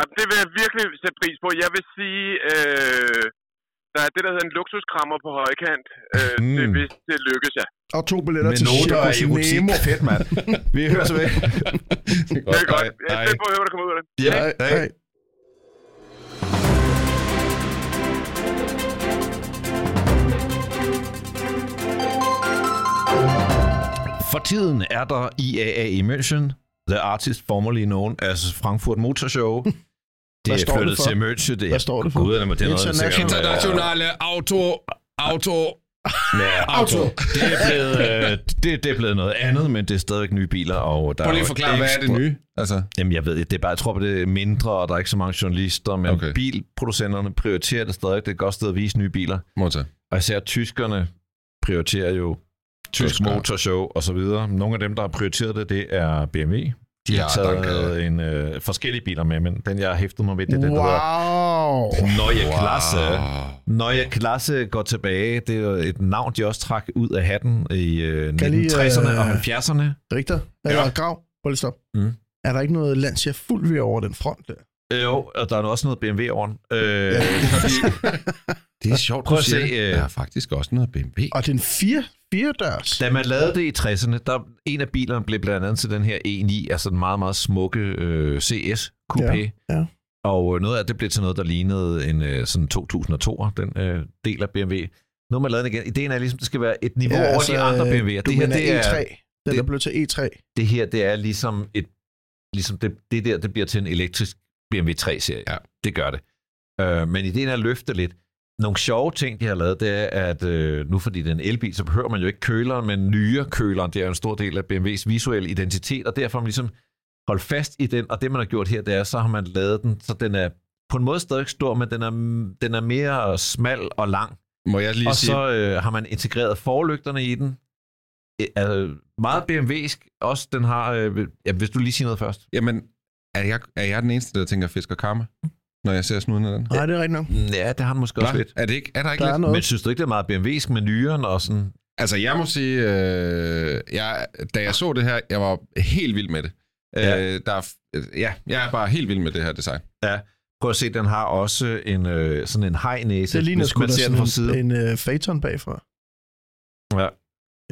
Og det vil jeg virkelig sætte pris på. Jeg vil sige, øh, der er det, der hedder en luksuskrammer på højkant. Øh, Mm. det, hvis det lykkes, ja. Og to billetter Med til noter og Circus erotik. Nemo. Fedt, mand. Vi høres ved. Det er godt. Jeg er spændt på at høre, hvad der kommer ud af det. Ja, Hej, hej. hej. For tiden er der IAA i München, the artist formerly known as Frankfurt Motor Show. Det Hvad er flyttet for? til München. Det er, Hvad står det for? Gud, det er International- Internationale auto... Auto... Ja, auto. Det er, blevet, øh, det, det er blevet noget andet, men det er stadigvæk nye biler. Og der Prøv lige at forklare, hvad er det nye? Altså, Jamen, jeg ved ikke, det er bare, jeg tror, det er mindre, og der er ikke så mange journalister, men Okay. bilproducenterne prioriterer det stadig. Det er et godt sted at vise nye biler. motor. Og især tyskerne prioriterer jo tysk motorshow og så videre. Nogle af dem, der har prioriteret det, det er BMW. De Ja, har taget danke. en, øh, forskellige biler med, men den, jeg har hæftet mig ved, det er den, der hedder Wow. Neue Klasse. Neue Klasse går tilbage. Det er et navn, de også trak ud af hatten i øh, Kan lige, 1960'erne øh, og 70'erne. Rigtig? Eller ja. grav? Lige stop. Mm. Er der ikke noget Lancia fuld ved over den front der? Jo, og der er også noget BMW over den. Øh, Ja. fordi Det er sjovt, Prøv du at siger se, det. øh, Der er faktisk også noget BMW. Og den fire, fire dørs. Da man lavede det i 60'erne, der en af bilerne blev blandt andet til den her E9, altså den meget, meget smukke øh, CS Coupé. Ja, ja. Og øh, noget af det blev til noget, der lignede en øh, sådan 2002'er, den øh, del af BMW. Nu har man lavet den igen. Ideen er ligesom, at det skal være et niveau ja, over de andre øh, BMW'er. Du Det her, det er, E3. Den det- er blevet til E E3. det her, det er ligesom et, ligesom det, det der, det bliver til en elektrisk BMW 3-serie. Ja. Det gør det. Øh, men ideen er at løfte lidt. Nogle sjove ting, de har lavet, det er, at øh, nu fordi det er en elbil, så behøver man jo ikke køleren, men nyere køleren. Det er jo en stor del af BMW's visuelle identitet, og derfor har man ligesom holdt fast i den, og det man har gjort her, det er, så har man lavet den, så den er på en måde stadig stor, men den er, den er mere smal og lang. Må jeg lige Og sige, så øh, har man integreret forlygterne i den. Øh, Altså, meget BMW'sk. Også den har... Øh, ja, hvis du lige siger noget først. jamen, er jeg, er jeg den eneste, der tænker fisk og karma, når jeg ser snuden af den? Nej, det er rigtigt nok. Mm, Ja, det har den måske også Hva? lidt. Er, det ikke, er der ikke Der er lidt? noget. Men synes du ikke, det er meget BMW'sk med nyeren og sådan? Altså, jeg må sige, øh, jeg, da jeg så det her, jeg var helt vild med det. Ja. Øh, der er, ja, jeg er bare helt vild med det her design. Prøv at se, den har også en, øh, sådan en hej-næse, Det ligner sgu da sådan en, en uh, Phaeton bagfra. Ja.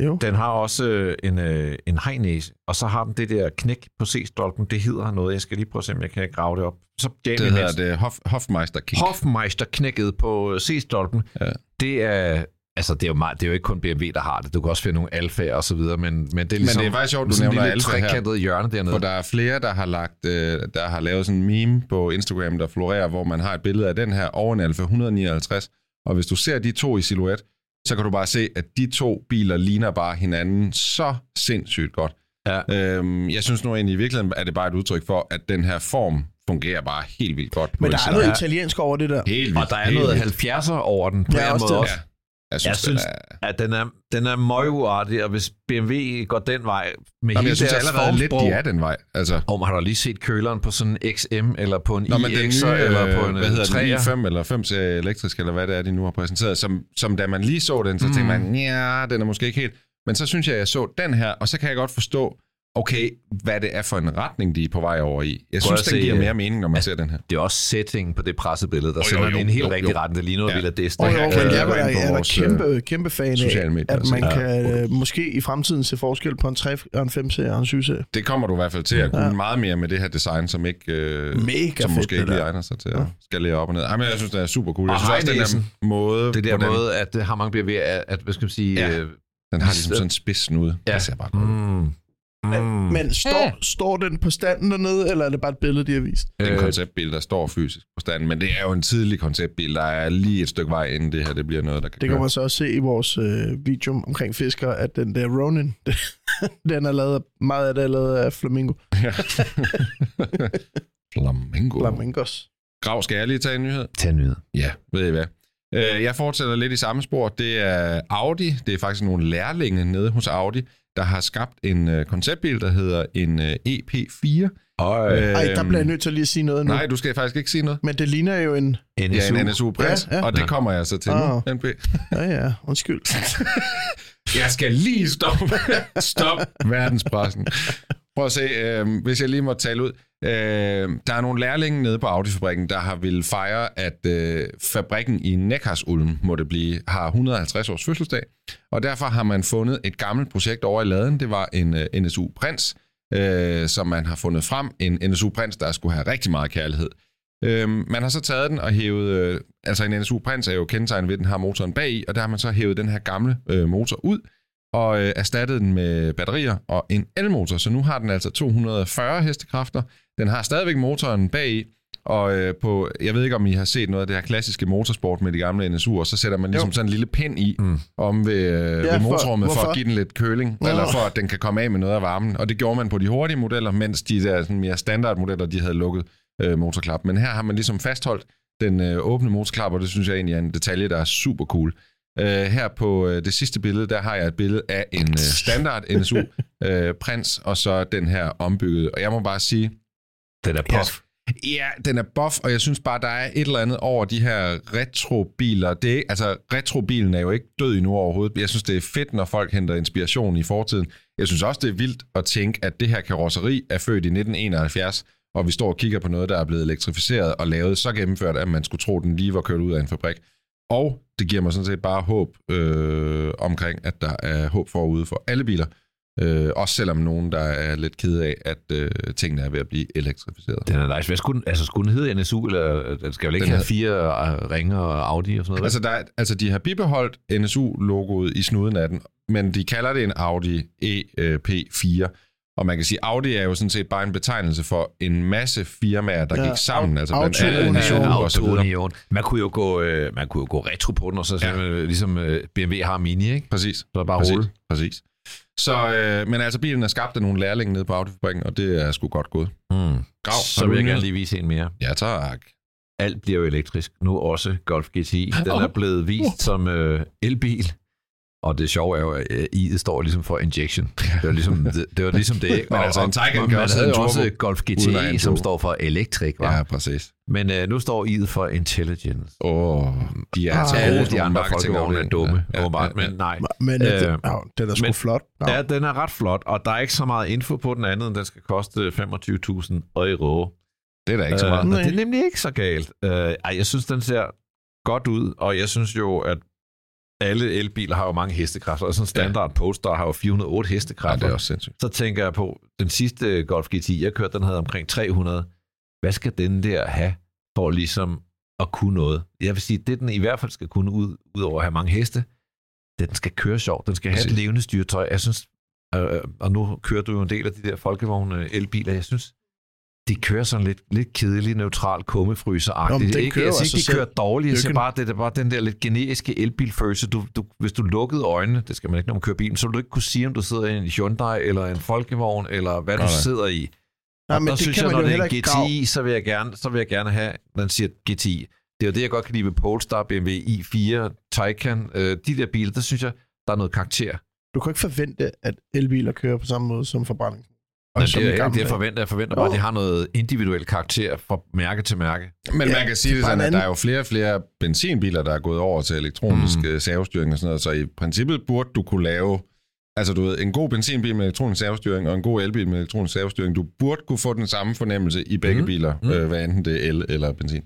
Jo. Den har også øh, en, øh, en hej-næse, og så har den det der knæk på C-stolpen. Det hedder noget. Jeg skal lige prøve at se, om jeg kan grave det op. Så Det hedder Hansen. det Hof, Hofmeister Kick. Hofmeister knækket på C-stolpen. Ja. Det er altså det er jo meget, det er jo ikke kun BMW der har det. Du kan også finde nogle alfaer og så videre, men men det er ligesom det er faktisk sjovt, du nævner alfa her. hjørne dernede. For der er flere, der har lagt, øh, der har lavet sådan en meme på Instagram, der florerer, hvor man har et billede af den her over en Alfa 159. Og hvis du ser de to i silhuet, så kan du bare se, at de to biler ligner bare hinanden så sindssygt godt. Ja. Øhm, jeg synes nu egentlig i virkeligheden, er det bare et udtryk for, at den her form fungerer bare helt vildt godt. Men der er noget italiensk over det der. Helt vildt. og der er helt noget vildt. 70'er over den på Ja, en også måde det. også. Ja. Jeg synes, Jeg synes, den er... at den er, den er møguartig, og hvis BMW går den vej med Jamen, hele jeg synes deres allerede lidt, de er den vej. Altså, om har du lige set køleren på sådan en XM, eller på en Nå, men iX'er, nye, eller på en hvad hedder den, 3'er? i5 eller 5 serie elektrisk, eller hvad det er, de nu har præsenteret, som, som da man lige så den, så Mm. tænkte man, ja, den er måske ikke helt. Men så synes jeg, at jeg så den her, og så kan jeg godt forstå, okay, hvad det er for en retning, de er på vej over i. Jeg Prøv synes, den se, giver øh, mere mening, når man ser den her. Det er også settingen på det pressebillede, der Jo, jo, sender en jo, helt jo, rigtig jo. retning. Det ligner noget Ja. ja. Villa Dest. Og jo, kan jeg jeg er, jeg er vores, kæmpe, kæmpe fan sociale af, medier at og man se. kan øh, måske i fremtiden se forskel på en 3 og en 5 serie og en 7 serie. Det kommer du i hvert fald til at kunne Ja. meget mere med det her design, som ikke øh, Mega som måske det ikke egner sig til at Ja. skalere op og ned. Ej, men jeg synes, det er super cool. Jeg Og synes også, den der måde, Det der måde, at det har mange BMW, at, at hvad skal man sige... Ja. øh, den har ligesom sådan en spids snude. Ja. Det ser bare godt Men, men står, står den på standen dernede, eller er det bare et billede, de har vist? Det er en Øh, konceptbil, der står fysisk på standen, men det er jo en tidlig konceptbil. Der er lige et stykke vej inden det her, det bliver noget, der kan Det kan man så også se i vores øh, video omkring fisker, at den der Ronin, den er lavet, meget af det er lavet af flamingo. Flamingo. Flamingos. Grav, skal jeg lige tage en nyhed? Tag en nyhed. Ja, ved I hvad? Øh, Jeg fortsætter lidt i samme spor. Det er Audi. Det er faktisk nogle lærlinge nede hos Audi, der har skabt en øh, konceptbil, der hedder en øh, EP4. Og Ej, der bliver jeg nødt til at lige at sige noget nu. Nej, du skal faktisk ikke sige noget. Men det ligner jo en... NSU. Ja, en NSU Prins, Ja, ja. og det kommer jeg så til Ah. nu, NP. Ja, ja, undskyld. Jeg skal lige stoppe. Stop verdenspressen. Prøv at se, øh, hvis jeg lige må tale ud. Øh, der er nogle lærlinge nede på Audi-fabrikken, der har vil fejre, at øh, fabrikken i Neckarsulm, må det blive, har 150 års fødselsdag. Og derfor har man fundet et gammelt projekt over i laden. Det var en øh, NSU Prins, øh, som man har fundet frem. En NSU Prins, der skulle have rigtig meget kærlighed. Øh, man har så taget den og hævet... Øh, altså en NSU Prins er jo kendetegnet ved, at den har motoren bag i, og der har man så hævet den her gamle øh, motor ud, og øh, erstattet den med batterier og en elmotor. Så nu har den altså 240 hestekræfter. Den har stadigvæk motoren bagi, og øh, på, jeg ved ikke, om I har set noget af det her klassiske motorsport med de gamle NSU'er, så sætter man ligesom Jo. sådan en lille pind i Mm. om ved, øh, Ja, ved for- motorrummet for, hvorfor? at give den lidt køling, Nå. eller for at den kan komme af med noget af varmen. Og det gjorde man på de hurtige modeller, mens de der sådan mere standard modeller, de havde lukket øh, motorklap. Men her har man ligesom fastholdt den øh, åbne motorklap, og det synes jeg egentlig er en detalje, der er super cool. Øh, her på øh, det sidste billede, der har jeg et billede af en øh, standard NSU øh, Prins, og så den her ombyggede. Og jeg må bare sige, Den er puff. Ja, den er buff, og jeg synes bare, der er et eller andet over de her retrobiler. Det er, altså, retrobilen er jo ikke død endnu overhovedet. Jeg synes, det er fedt, når folk henter inspiration i fortiden. Jeg synes også, det er vildt at tænke, at det her karosseri er født i 1971, og vi står og kigger på noget, der er blevet elektrificeret og lavet så gennemført, at man skulle tro, den lige var kørt ud af en fabrik. Og det giver mig sådan set bare håb øh, omkring, at der er håb forude for alle biler. Øh, også selvom nogen, der er lidt kede af, at øh, tingene er ved at blive elektrificeret. Den er nice. Hvad skulle den, altså, skulle den hedde NSU, eller den skal vel ikke Den have hed- fire øh, ringer og Audi og sådan noget? Altså, der er, altså, de har bibeholdt NSU-logoet i snuden af den, men de kalder det en Audi EP4. Og man kan sige, Audi er jo sådan set bare en betegnelse for en masse firmaer, der Ja, gik sammen. Altså blandt andet Union. Og så videre. Man kunne jo gå, øh, man kunne jo gå retro på den, og så Ja. ja. ligesom øh, BMW har Mini, ikke? Præcis. Så er bare Præcis. rulle. Præcis. Så, øh, men altså, bilen er skabt af nogle lærlinge nede på Autofabrikken, og det er sgu godt gået. Mm. Grav, Så vil jeg gerne lige vise en mere. Ja, tak. Alt bliver jo elektrisk. Nu også Golf GTI. Den er blevet vist som øh, elbil. Og det sjove er jo, at øh, I'et står ligesom for injection. Det var ligesom det, det, var ligesom det ikke? Men Og- altså, en Taycan man kan også havde jo også turbo, Golf GTI, som står for elektrik. Var? Ja, præcis. Men øh, nu står I'et for intelligence. Åh, de er altså Ah, Alle gode, de andre folkevogne er dumme, Ja, ja, ja, ja, ja, men nej. Men øh, Øh, den, ja, den er sgu men- flot. Ja. Ja, den er ret flot, og der er ikke så meget info på den anden, end den skal koste 25.000 euro. Det er da ikke så meget. Øh, Nej. og det er nemlig ikke så galt. Øh, ej, jeg synes, den ser godt ud, og jeg synes jo, at alle elbiler har jo mange hestekræfter, og sådan en standard ja. Polestar har jo 408 Ja, hestekræfter. det er også sindssygt. Så tænker jeg på, den sidste Golf GTI, jeg kørte, den havde omkring 300. Hvad skal den der have for ligesom at kunne noget? Jeg vil sige, det den i hvert fald skal kunne, ud, ud over at have mange heste, den skal køre sjovt. Den skal have et levende styretøj. Jeg synes, øh, og nu kører du jo en del af de der folkevogne elbiler, jeg synes, de kører sådan lidt, lidt kedeligt, neutral, kummefryser-agtigt. Ikke, kører jeg siger ikke, de kører dårligt. Jeg er siger bare, det er bare den der lidt generiske elbilfølelse. Du, du, hvis du lukkede øjnene, det skal man ikke, når man kører bilen, så vil du ikke kunne sige, om du sidder i en Hyundai, eller en folkevogn, eller hvad Nej, du nej. sidder i. Nej, og men der det synes kan jeg, når jo det er en. GTI, så vil jeg gerne, så vil jeg gerne have, når den siger GTI. Det er jo det, jeg godt kan lide ved Polestar, BMW i4, Taycan. Øh, de der biler, der synes jeg, der er noget karakter. Du kan ikke forvente, at elbiler kører på samme måde som forbrænding. Men som det er ikke det, jeg forventer. Jeg forventer bare, at de har noget individuel karakter fra mærke til mærke. Men Ja, man kan sige det det sådan, at der er jo flere og flere benzinbiler, der er gået over til elektronisk mm. servostyring og sådan noget, så i princippet burde du kunne lave Altså du ved, en god benzinbil med elektronisk servostyring og en god elbil med elektronisk servostyring, du burde kunne få den samme fornemmelse i begge mm. Biler, Mhm. øh, hvad enten det er el eller benzin.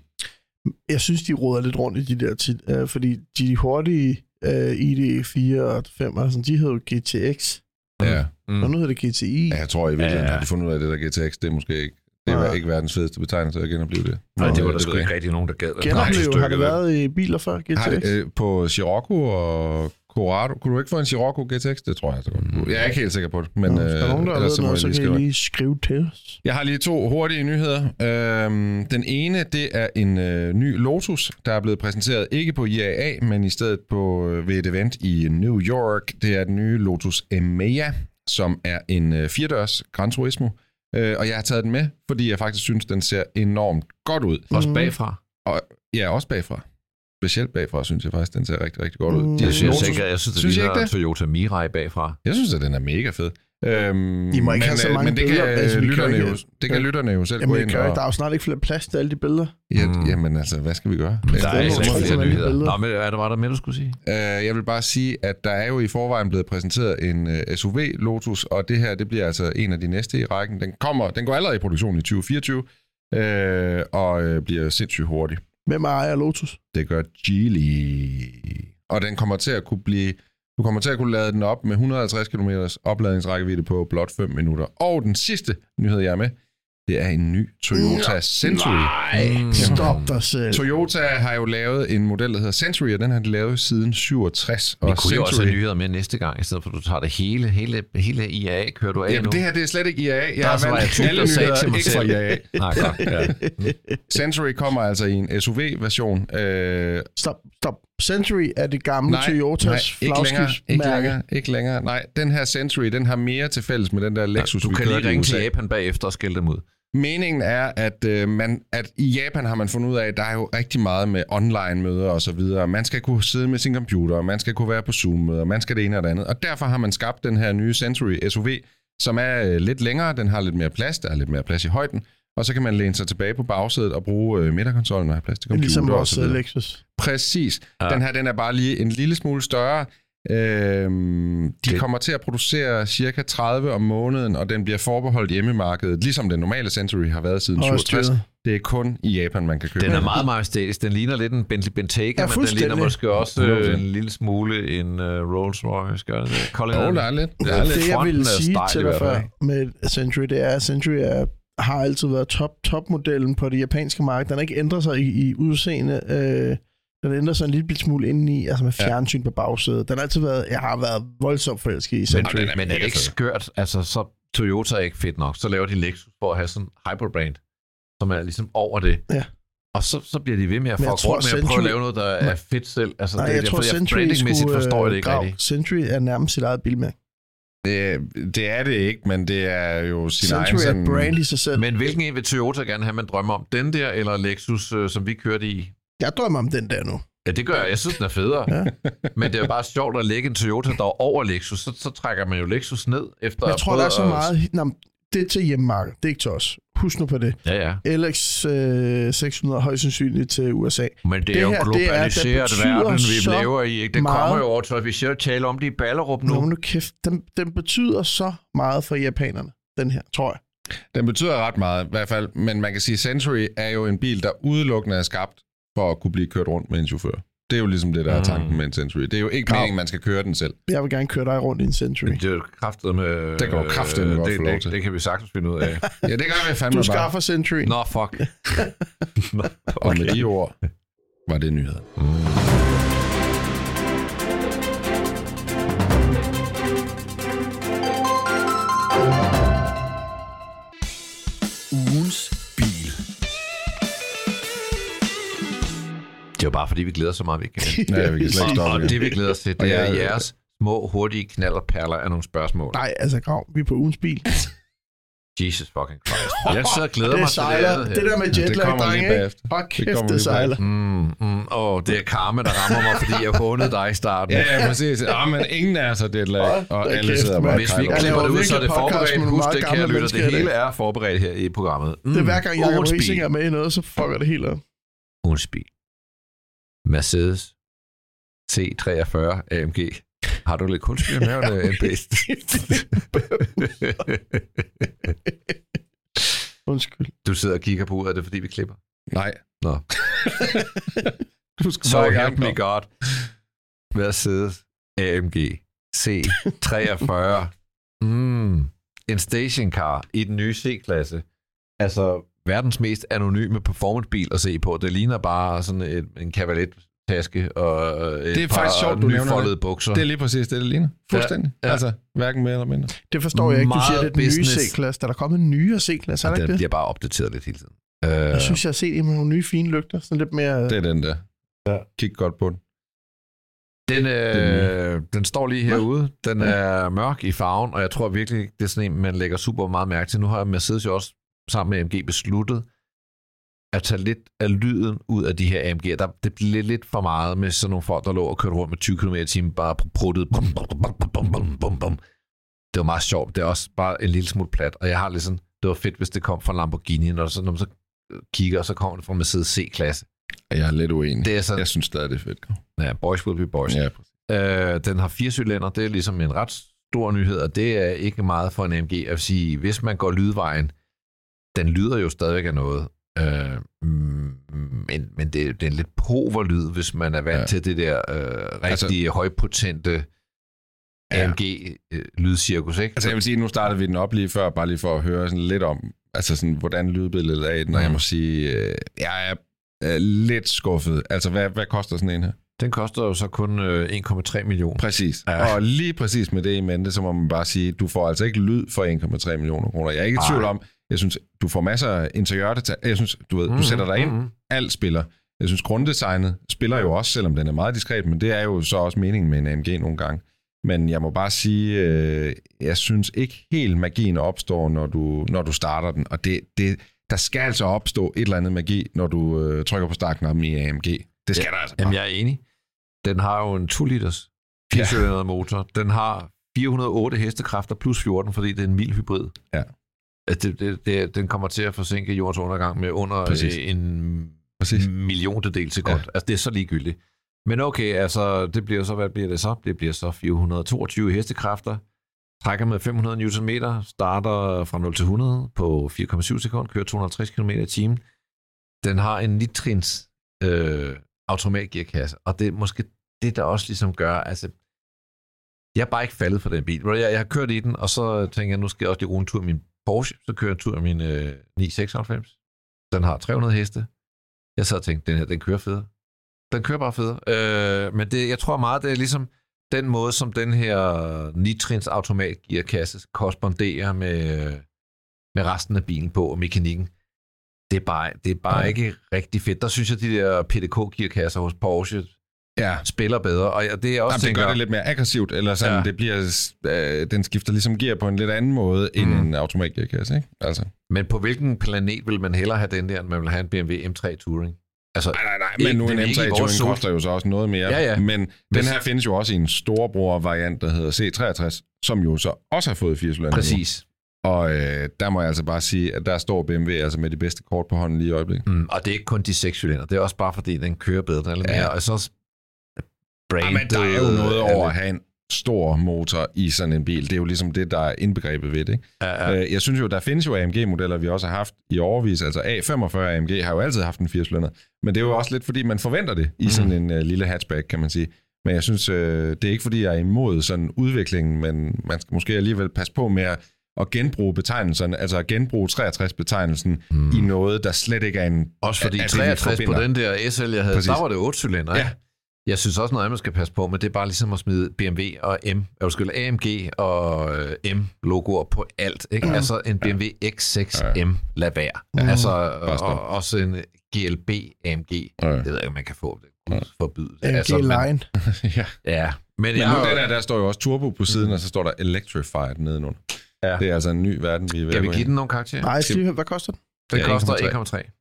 Jeg synes, de råder lidt rundt i de der tit, øh, fordi de hurtige øh, ID4 og 5, altså, de hedder jo GTX, Ja. Mm. og nu hedder det GTI. ja, jeg tror i virkeligheden, Ja, ja, ja. har de fundet ud af det der GTX, det er måske ikke, det er Nej. ikke verdens fedeste betegnelse at genopleve det. Nej, det var Øh, der sgu ikke rigtig nogen, der gad. Genopleve, har det været i biler før, GTX? Har det, øh, på Scirocco og Corrado, kunne du ikke få en Scirocco GTX? Det tror jeg så godt. du kunne. Jeg er ikke helt sikker på det, men Nå, øh, der er nogen, der ellers så må noget, jeg så lige kan I skrive. lige skrive til os. Jeg har lige to hurtige nyheder. Øhm, den ene, det er en øh, ny Lotus, der er blevet præsenteret ikke på IAA, men i stedet på øh, ved et event i New York. Det er den nye Lotus Emea, som er en øh, firedørs Gran Turismo. Øh, og jeg har taget den med, fordi jeg faktisk synes, den ser enormt godt ud. Også Mm. bagfra. Og ja, også bagfra. Specielt bagfra, synes jeg faktisk, den ser rigtig, rigtig godt ud. Mm. De Jeg synes, jeg, jeg synes, det Synes ligner? Toyota Mirai bagfra. Jeg synes, at den er mega fed. Øhm, I må ikke men, have så øh, mange men det billeder, kan, altså, lytterne jo jo, ikke- det kan lytterne jo selv Jamen, gå ind ikke- og... der er jo snart ikke flere plads til alle de billeder. Ja, Mm. Jamen altså, hvad skal vi gøre? Der det er er ikke flere nyheder. billeder. Nå, men er der, var der mere, du skulle sige? Uh, jeg vil bare sige, at der er jo i forvejen blevet præsenteret en uh, SUV Lotus, og det her, det bliver altså en af de næste i rækken. Den kommer, den går allerede i produktion i 2024, uh, og uh, bliver sindssygt hurtig. Hvem ejer Lotus? Det gør Geely. Og den kommer til at kunne blive... Du kommer til at kunne lade den op med 150 km opladningsrækkevidde på blot 5 minutter. Og den sidste nyhed, jeg er med, det er en ny Toyota Century. Nej, Mm. stop dig selv. Toyota har jo lavet en model, der hedder Century, og den har de lavet siden 67. Vi Og kunne jo også have Century, nyheder med næste gang, i stedet for at du tager det hele, hele, hele IAA, kører du af Jamen, nu. det her det er slet ikke IAA. Jeg Der har valgt alle nyheder, til mig ikke fra. IAA. Nej, godt, ja. Century kommer altså i en SUV-version. Øh, Stop, stop. Century er det gamle nej, Toyotas nej, ikke længere, ikke længere, ikke længere. Nej, den her Century, den har mere til fælles med den der Lexus, Du vi kan lige ringe til Japan bagefter og skælde dem ud. Meningen er, at, øh, man, at i Japan har man fundet ud af, at der er jo rigtig meget med online-møder og så videre. Man skal kunne sidde med sin computer, man skal kunne være på Zoom-møder, man skal det ene og det andet. Og derfor har man skabt den her nye Century SUV, som er øh, lidt længere, den har lidt mere plads, der er lidt mere plads i højden, og så kan man læne sig tilbage på bagsædet og bruge øh, midterkonsollen og have plads til computer Ligesom og vores så øh. Lexus. Præcis. Ja. Den her, den er bare lige en lille smule større. Øhm, de Det- kommer til at producere cirka 30 om måneden, og den bliver forbeholdt hjemmemarkedet, ligesom den normale Century har været siden Højre 67. styret. Det er kun i Japan, man kan købe Den er meget majestætisk. Den ligner lidt en Bentley Bentayga, Ja, men den ligner måske også øh, 100%. en lille smule en uh, Rolls Royce. Gør det det? Colin Allen. der er lidt. Der Ja, er lidt. Det, jeg ville er sige til dig før med Century, det er, at Century er, har altid været top, topmodellen på det japanske marked. Den har ikke ændret sig i, i udseende. Øh, den ændrer sig en lille smule indeni, altså med fjernsyn på bagsædet. Den har altid været, jeg har været voldsomt forelsket i Century. men, men er det ikke skørt? Altså, så Toyota er ikke fedt nok. Så laver de Lexus for at have sådan en hyperbrand, som er ligesom over det. Ja. Og så, så bliver de ved med at jeg tror, rundt med at prøve at lave noget, der er fedt selv. Altså, Nej, det, jeg det, tror, Century brandingmæssigt skulle, forstår jeg det øh, ikke grav. rigtigt. Century er nærmest sit eget bilmærke. Det, det er det ikke, men det er jo sin egen Century er sådan... brand i sig selv. Men hvilken en vil Toyota gerne have, man drømmer om? Den der, eller Lexus, øh, som vi kørte i? Jeg drømmer om den der nu. Ja, det gør jeg. Jeg synes, den er federe. Ja. Men det er jo bare sjovt at lægge en Toyota, der er over Lexus. Så, så trækker man jo Lexus ned efter Jeg tror, der er så meget... Nå, det er til hjemmemarkedet. Det er ikke til os. Husk nu på det. Ja, ja. LX øh, 600 højst sandsynligt til USA. Men det, Det er jo her, det er- globaliseret betyder verden, vi så lever i. Ikke? Det meget. kommer jo over til, at vi ser tale om det i Ballerup nu. Nu, nu kæft, den, den betyder så meget for japanerne, den her, tror jeg. Den betyder ret meget, i hvert fald. Men man kan sige, Century er jo en bil, der udelukkende er skabt for at kunne blive kørt rundt med en chauffør. Det er jo ligesom det, der er Mm. tanken med en Century. Det er jo ikke Grav. meningen, man skal køre den selv. Jeg vil gerne køre dig rundt i en Century. Det er jo kraftet med... Det kan jo kraftedeme godt det, det, det, kan vi sagtens finde ud af. Ja, det gør vi fandme Du bare. skaffer Century. Nå, fuck. Nå, Og med de ord var det nyheder. Ugens jo bare, fordi vi glæder så meget, vi kan. Ja, vi kan slet ikke stoppe Og det, vi glæder os til, Og det er jeres små, hurtige knallerperler af nogle spørgsmål. Nej, altså Grav, vi er på ugens bil. Jesus fucking Christ. Jeg sidder og glæder Det mig til sejler. det. Det der med Det jetlag, lige drenge. Hold Det kæft, kommer det lige sejler. Mm, mm, åh, det er karma, der rammer mig, fordi jeg hånede dig i starten. Ja, ja, præcis. Ja, men ingen er så det lag, Hold og da alle kæft, sidder bare Hvis vi ikke klipper laver det ud, så er det forberedt. Husk det, kære lytter. Det hele er forberedt her i programmet. Mm, Det er hver gang Jacob. Rising er med i noget, så fucker det helt op. Ugens bil. Mercedes C43 AMG. Har du lidt kunstig i maven, øh, NP? Undskyld. du sidder og kigger på ud, er det fordi, vi klipper? Nej. Nå. Du skal gang. help me God. Mercedes AMG C43. Mm, en stationcar i den nye C-klasse. Altså verdens mest anonyme performancebil at se på. Det ligner bare sådan et, en cavalet-taske og et Det er par faktisk sjovt, du nævner det. bukser. Det er lige præcis det, det ligner. Fuldstændig. Ja, Ja, ja. Altså, hverken mere eller mindre. Det forstår jeg ikke. Du siger, det er den nye business. C-klasse. Der er der kommet en nyere C-klasse, er der den ikke det? bliver bare opdateret lidt hele tiden. Uh, Jeg synes, jeg har set en med nogle nye fine lygter. Sådan lidt mere... Det er den der. Ja. Kig godt på den. Den, Den øh, den står lige herude. Den er mørk i farven, og jeg tror virkelig, det er sådan en, man lægger super meget mærke til. Nu har Mercedes jo også sammen med AMG besluttet at tage lidt af lyden ud af de her AMG'er. Der, det bliver lidt for meget med sådan nogle folk, der lå og kørte rundt med 20 km i timen, bare pruttet. Bum, bum, bum, bum, bum, bum, bum. Det var meget sjovt. Det er også bare en lille smule plat. Og jeg har lidt sådan, det var fedt, hvis det kom fra Lamborghini, når, så, når man så kigger, så kommer det fra Mercedes C-klasse. Jeg er lidt uenig. Det er sådan, Jeg synes stadig, det er fedt. ja, boys will be boys. Ja, præcis. Øh, den har fire cylinder, det er ligesom en ret stor nyhed, og det er ikke meget for en AMG at sige, hvis man går lydvejen, den lyder jo stadigvæk af noget, øh, mm, men, men det, det er en lidt pover-lyd, hvis man er vant ja. Til det der øh, rigtig altså, højpotente. AMG-lydcirkus, ikke? Altså jeg vil sige, nu startede vi den op lige før, bare lige for at høre sådan lidt om, altså sådan, hvordan lydbilledet er i den, og Mm. jeg må sige, øh, jeg er øh, lidt skuffet. Altså, hvad, hvad koster sådan en her? Den koster jo så kun øh, 1,3 millioner. Præcis. Ja. Og lige præcis med det i mente, så må man bare sige, du får altså ikke lyd for 1,3 millioner kroner. Jeg er ikke i tvivl om, jeg synes, du får masser af interiørdetaljer. Jeg synes, du ved, du sætter dig ind, Mm-hmm. alt spiller. Jeg synes, grunddesignet spiller jo også, selvom den er meget diskret, men det er jo så også meningen med en AMG nogle gange. Men jeg må bare sige, øh, jeg synes ikke helt magien opstår, når du, når du starter den. Og det, det, der skal altså opstå et eller andet magi, når du øh, trykker på startknappen i AMG. Det skal Ja, der altså Jamen, bare. jeg er enig. Den har jo en 2 liters 4 motor. Den har 408 hestekræfter plus 14, fordi det er en mild hybrid. Ja. Det, det, det, den kommer til at forsinke jordens undergang med under Præcis. øh, en Præcis. milliontedel sekund. Ja. Altså, det er så ligegyldigt. Men okay, altså, det bliver så, hvad bliver det så? Det bliver så 422 hestekræfter. Trækker med 500 Nm, starter fra 0 til 100 på 4,7 sekunder, kører 250 km i timen. Den har en nitrins øh, automatgearkasse, og det er måske det, der også ligesom gør, altså, jeg er bare ikke faldet for den bil. Jeg, jeg har kørt i den, og så tænker jeg, nu skal jeg også lige bruge en tur i min Porsche, så kører jeg en tur i min øh, 996. Den har 300 heste. Jeg sad og tænkte, den her, den kører federe. Den kører bare federe. Øh, men det, jeg tror meget, det er ligesom den måde, som den her nitrins automatgearkasse korresponderer med, med resten af bilen på, og mekanikken. Det er bare, det er bare ja. ikke rigtig fedt. Der synes jeg, de der PDK-gearkasser hos Porsche Ja. spiller bedre. Og det er også Jamen, det tænker, gør det lidt mere aggressivt, eller sådan, Ja. det bliver, øh, den skifter ligesom gear på en lidt anden måde, end Mm. en automatgearkasse, ikke? Altså. Men på hvilken planet vil man hellere have den der, end man vil have en BMW M3 Touring? Altså, Nej, nej, nej, Ikke- men nu det en er ikke i M3 vores Touring sol. koster jo så også noget mere. Ja, ja. Men den Hvis- her findes jo også i en storebror variant, der hedder C63, som jo så også har fået 80 cylinder nu. præcis. Og øh, der må jeg altså bare sige, at der står BMW altså med de bedste kort på hånden lige i øjeblikket. Mm, og det er ikke kun de seks cylinder. Det er også bare fordi, den kører bedre. Den er lidt Ja. mere, og så brain Ja, men der er jo noget over at have en stor motor i sådan en bil. Det er jo ligesom det, der er indbegrebet ved det. Ikke? Ja, ja. Øh, Jeg synes jo, der findes jo AMG-modeller, vi også har haft i overvis. Altså A45 AMG har jo altid haft en 80 Men det er jo også lidt, fordi man forventer det i sådan en uh, lille hatchback, kan man sige. Men jeg synes, øh, det er ikke, fordi jeg er imod sådan udviklingen, men man skal måske alligevel passe på med at, at genbruge betegnelserne, altså at genbruge 63-betegnelsen mm. i noget, der slet ikke er en... Også fordi er det, vi 63 på den der SL, jeg havde, Præcis. der var det 8 cylinder. Ja. Ja. Jeg synes også noget andet, man skal passe på, men det er bare ligesom at smide BMW og M, skulle AMG og øh, M-logoer på alt. Ikke? Mm. Altså en BMW X6 M, lad være. Mm. Altså og, også en GLB AMG. Ja. Det ved jeg ikke, man kan få det. Forbyde det. AMG altså, men, Line. ja. ja, men, Men jeg nu den her, der står jo også turbo på siden, og så står der electrified nedenunder. Ja. Det er altså en ny verden, vi er ved kan vi give den nogle karakterer? Nej, Steve, hvad koster den? Den Ja, koster 1,3.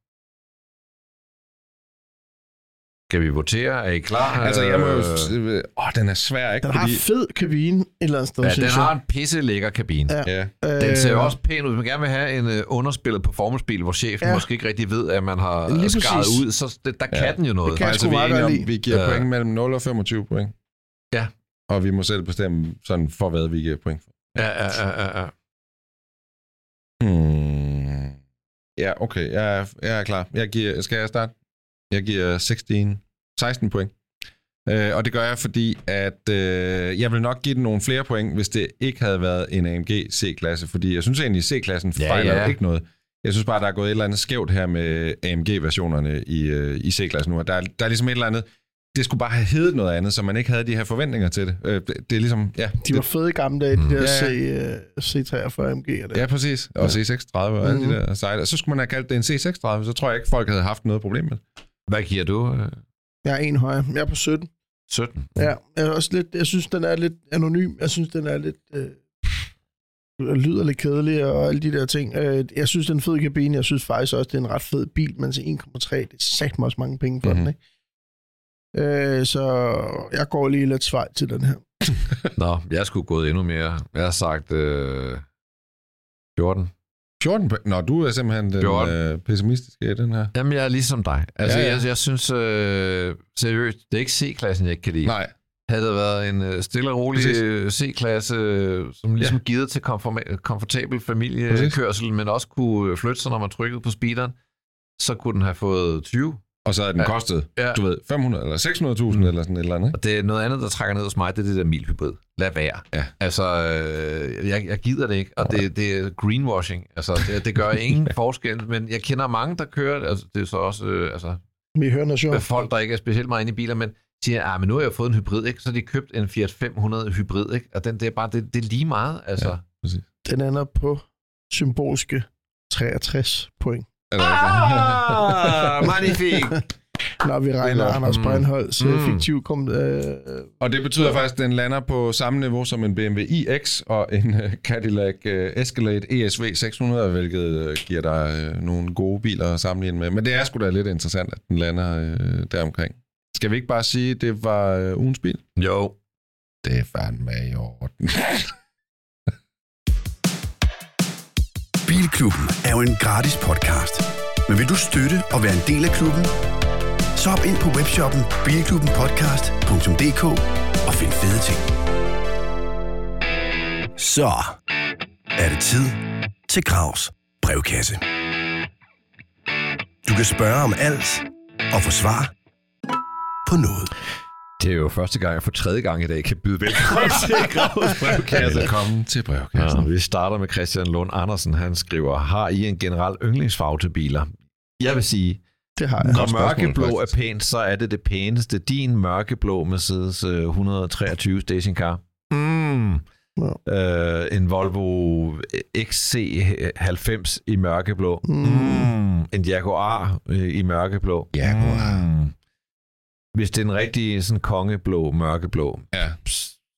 Skal vi votere? Er I klar? Altså, jeg må jo... Øh, Åh, den er svær, ikke? Den har fed kabine et eller andet sted, Ja, den har en pisse lækker kabine. Ja. Den ser jo Øh, også pæn ud. Hvis man gerne vil have en uh, underspillet performancebil, hvor chefen Ja. måske ikke rigtig ved, at man har Lige skaret præcis. ud, så det, der Ja. kan den jo noget. Det kan jeg altså, vi er om, vi giver Ja. point mellem 0 og 25 point. Ja. Og vi må selv bestemme sådan for, hvad vi giver point for. Ja, ja, ja, ja, ja. Hmm. Ja, okay. Jeg er, jeg er klar. Jeg giver, skal jeg starte? Jeg giver 16, 16 point. Øh, og det gør jeg, fordi at øh, jeg vil nok give den nogle flere point, hvis det ikke havde været en AMG C-klasse, fordi jeg synes egentlig, C-klassen Ja, fejler ja. ikke noget. Jeg synes bare, der er gået et eller andet skævt her med AMG-versionerne i, øh, i C-klassen nu. Og der, er- der er ligesom et eller andet, det skulle bare have heddet noget andet, så man ikke havde de her forventninger til det. Øh, det, det er ligesom, ja, De var fede i gamle dage, de Mm. der Ja, C, uh, C43 AMG. Og det. Ja, præcis. Og C36 og alle Mhm. de der sejler. Så skulle man have kaldt det en C36, så tror jeg ikke, folk havde haft noget problem med det. Hvad giver du? Øh, Jeg er en højere. Jeg er på 17. 17? Ja, jeg, er også lidt, jeg synes, den er lidt anonym. Jeg synes, den er lidt... Øh, lyder lidt kedelig og alle de der ting. Øh, jeg synes, den er en fed kabine. Jeg synes faktisk også, det er en ret fed bil, men til 1,3, det er sagt mig også mange penge for Mhm. mm-hmm. den, ikke? Øh, så jeg går lige lidt svej til den her. Nå, jeg skulle gået endnu mere. Jeg har sagt øh, 14. 14 point. Nå, du er simpelthen den 14. øh, pessimistiske i den her. Jamen, jeg er ligesom dig. Altså, Ja, ja. Jeg, jeg synes øh, seriøst, det er ikke C-klassen, jeg ikke kan lide. Nej. Havde det været en øh, stille og rolig Præcis. øh, C-klasse, øh, som ligesom ja. givet til komforma- komfortabel familiekørsel, men også kunne flytte sig, når man trykkede på speederen, så kunne den have fået 20. Og så er den Ja. kostet, Ja. du ved, 500 eller 600.000 Mm. eller sådan et eller andet. Og det er noget andet, der trækker ned hos mig, det er det der milhybrid. Lad være. Ja. Altså, øh, jeg, jeg gider det ikke, og det, det er greenwashing. Altså, det, det gør ingen forskel, men jeg kender mange, der kører, altså, det er så også øh, altså, Vi hører noget sjovt. folk, der ikke er specielt meget inde i biler, men siger, ah, men nu har jeg fået en hybrid, ikke? så har de købt en Fiat 500 hybrid, ikke? og den, det er bare, det, det er lige meget, altså. Ja. Ja. Den ender på symbolske 63 point. Eller, Ah, magnifik! Når vi regner godt. Anders Mm. Breinholds mm. Mm. fiktiv kom, øh, og det betyder faktisk, at den lander på samme niveau som en BMW iX og en øh, Cadillac øh, Escalade ESV 600, hvilket øh, giver dig øh, nogle gode biler at sammenligne med. Men det er sgu da lidt interessant, at den lander øh, deromkring. Skal vi ikke bare sige, at det var øh, ugens bil? Jo. Det er fandme i orden. Bilklubben er jo en gratis podcast. Men vil du støtte og være en del af klubben? Så hop ind på webshoppen bilklubbenpodcast.dk og find fede ting. Så er det tid til Gravs brevkasse. Du kan spørge om alt og få svar på noget. Det er jo første gang, jeg for tredje gang i dag kan byde velkommen til Gravs brevkasse. Velkommen til brevkassen. Ja, vi starter med Christian Lund Andersen. Han skriver, har I en generel yndlingsfarve til biler? Jeg vil sige, Det har jeg. når mørkeblå er pænt, så er det det pæneste. Din mørkeblå Mercedes øh, 123 stationcar. Mm. Øh, en Volvo XC90 i mørkeblå. Mm. Mm. En Jaguar øh, i mørkeblå. Jaguar. Mm. Hvis det er en rigtig sådan kongeblå, mørkeblå, Ja.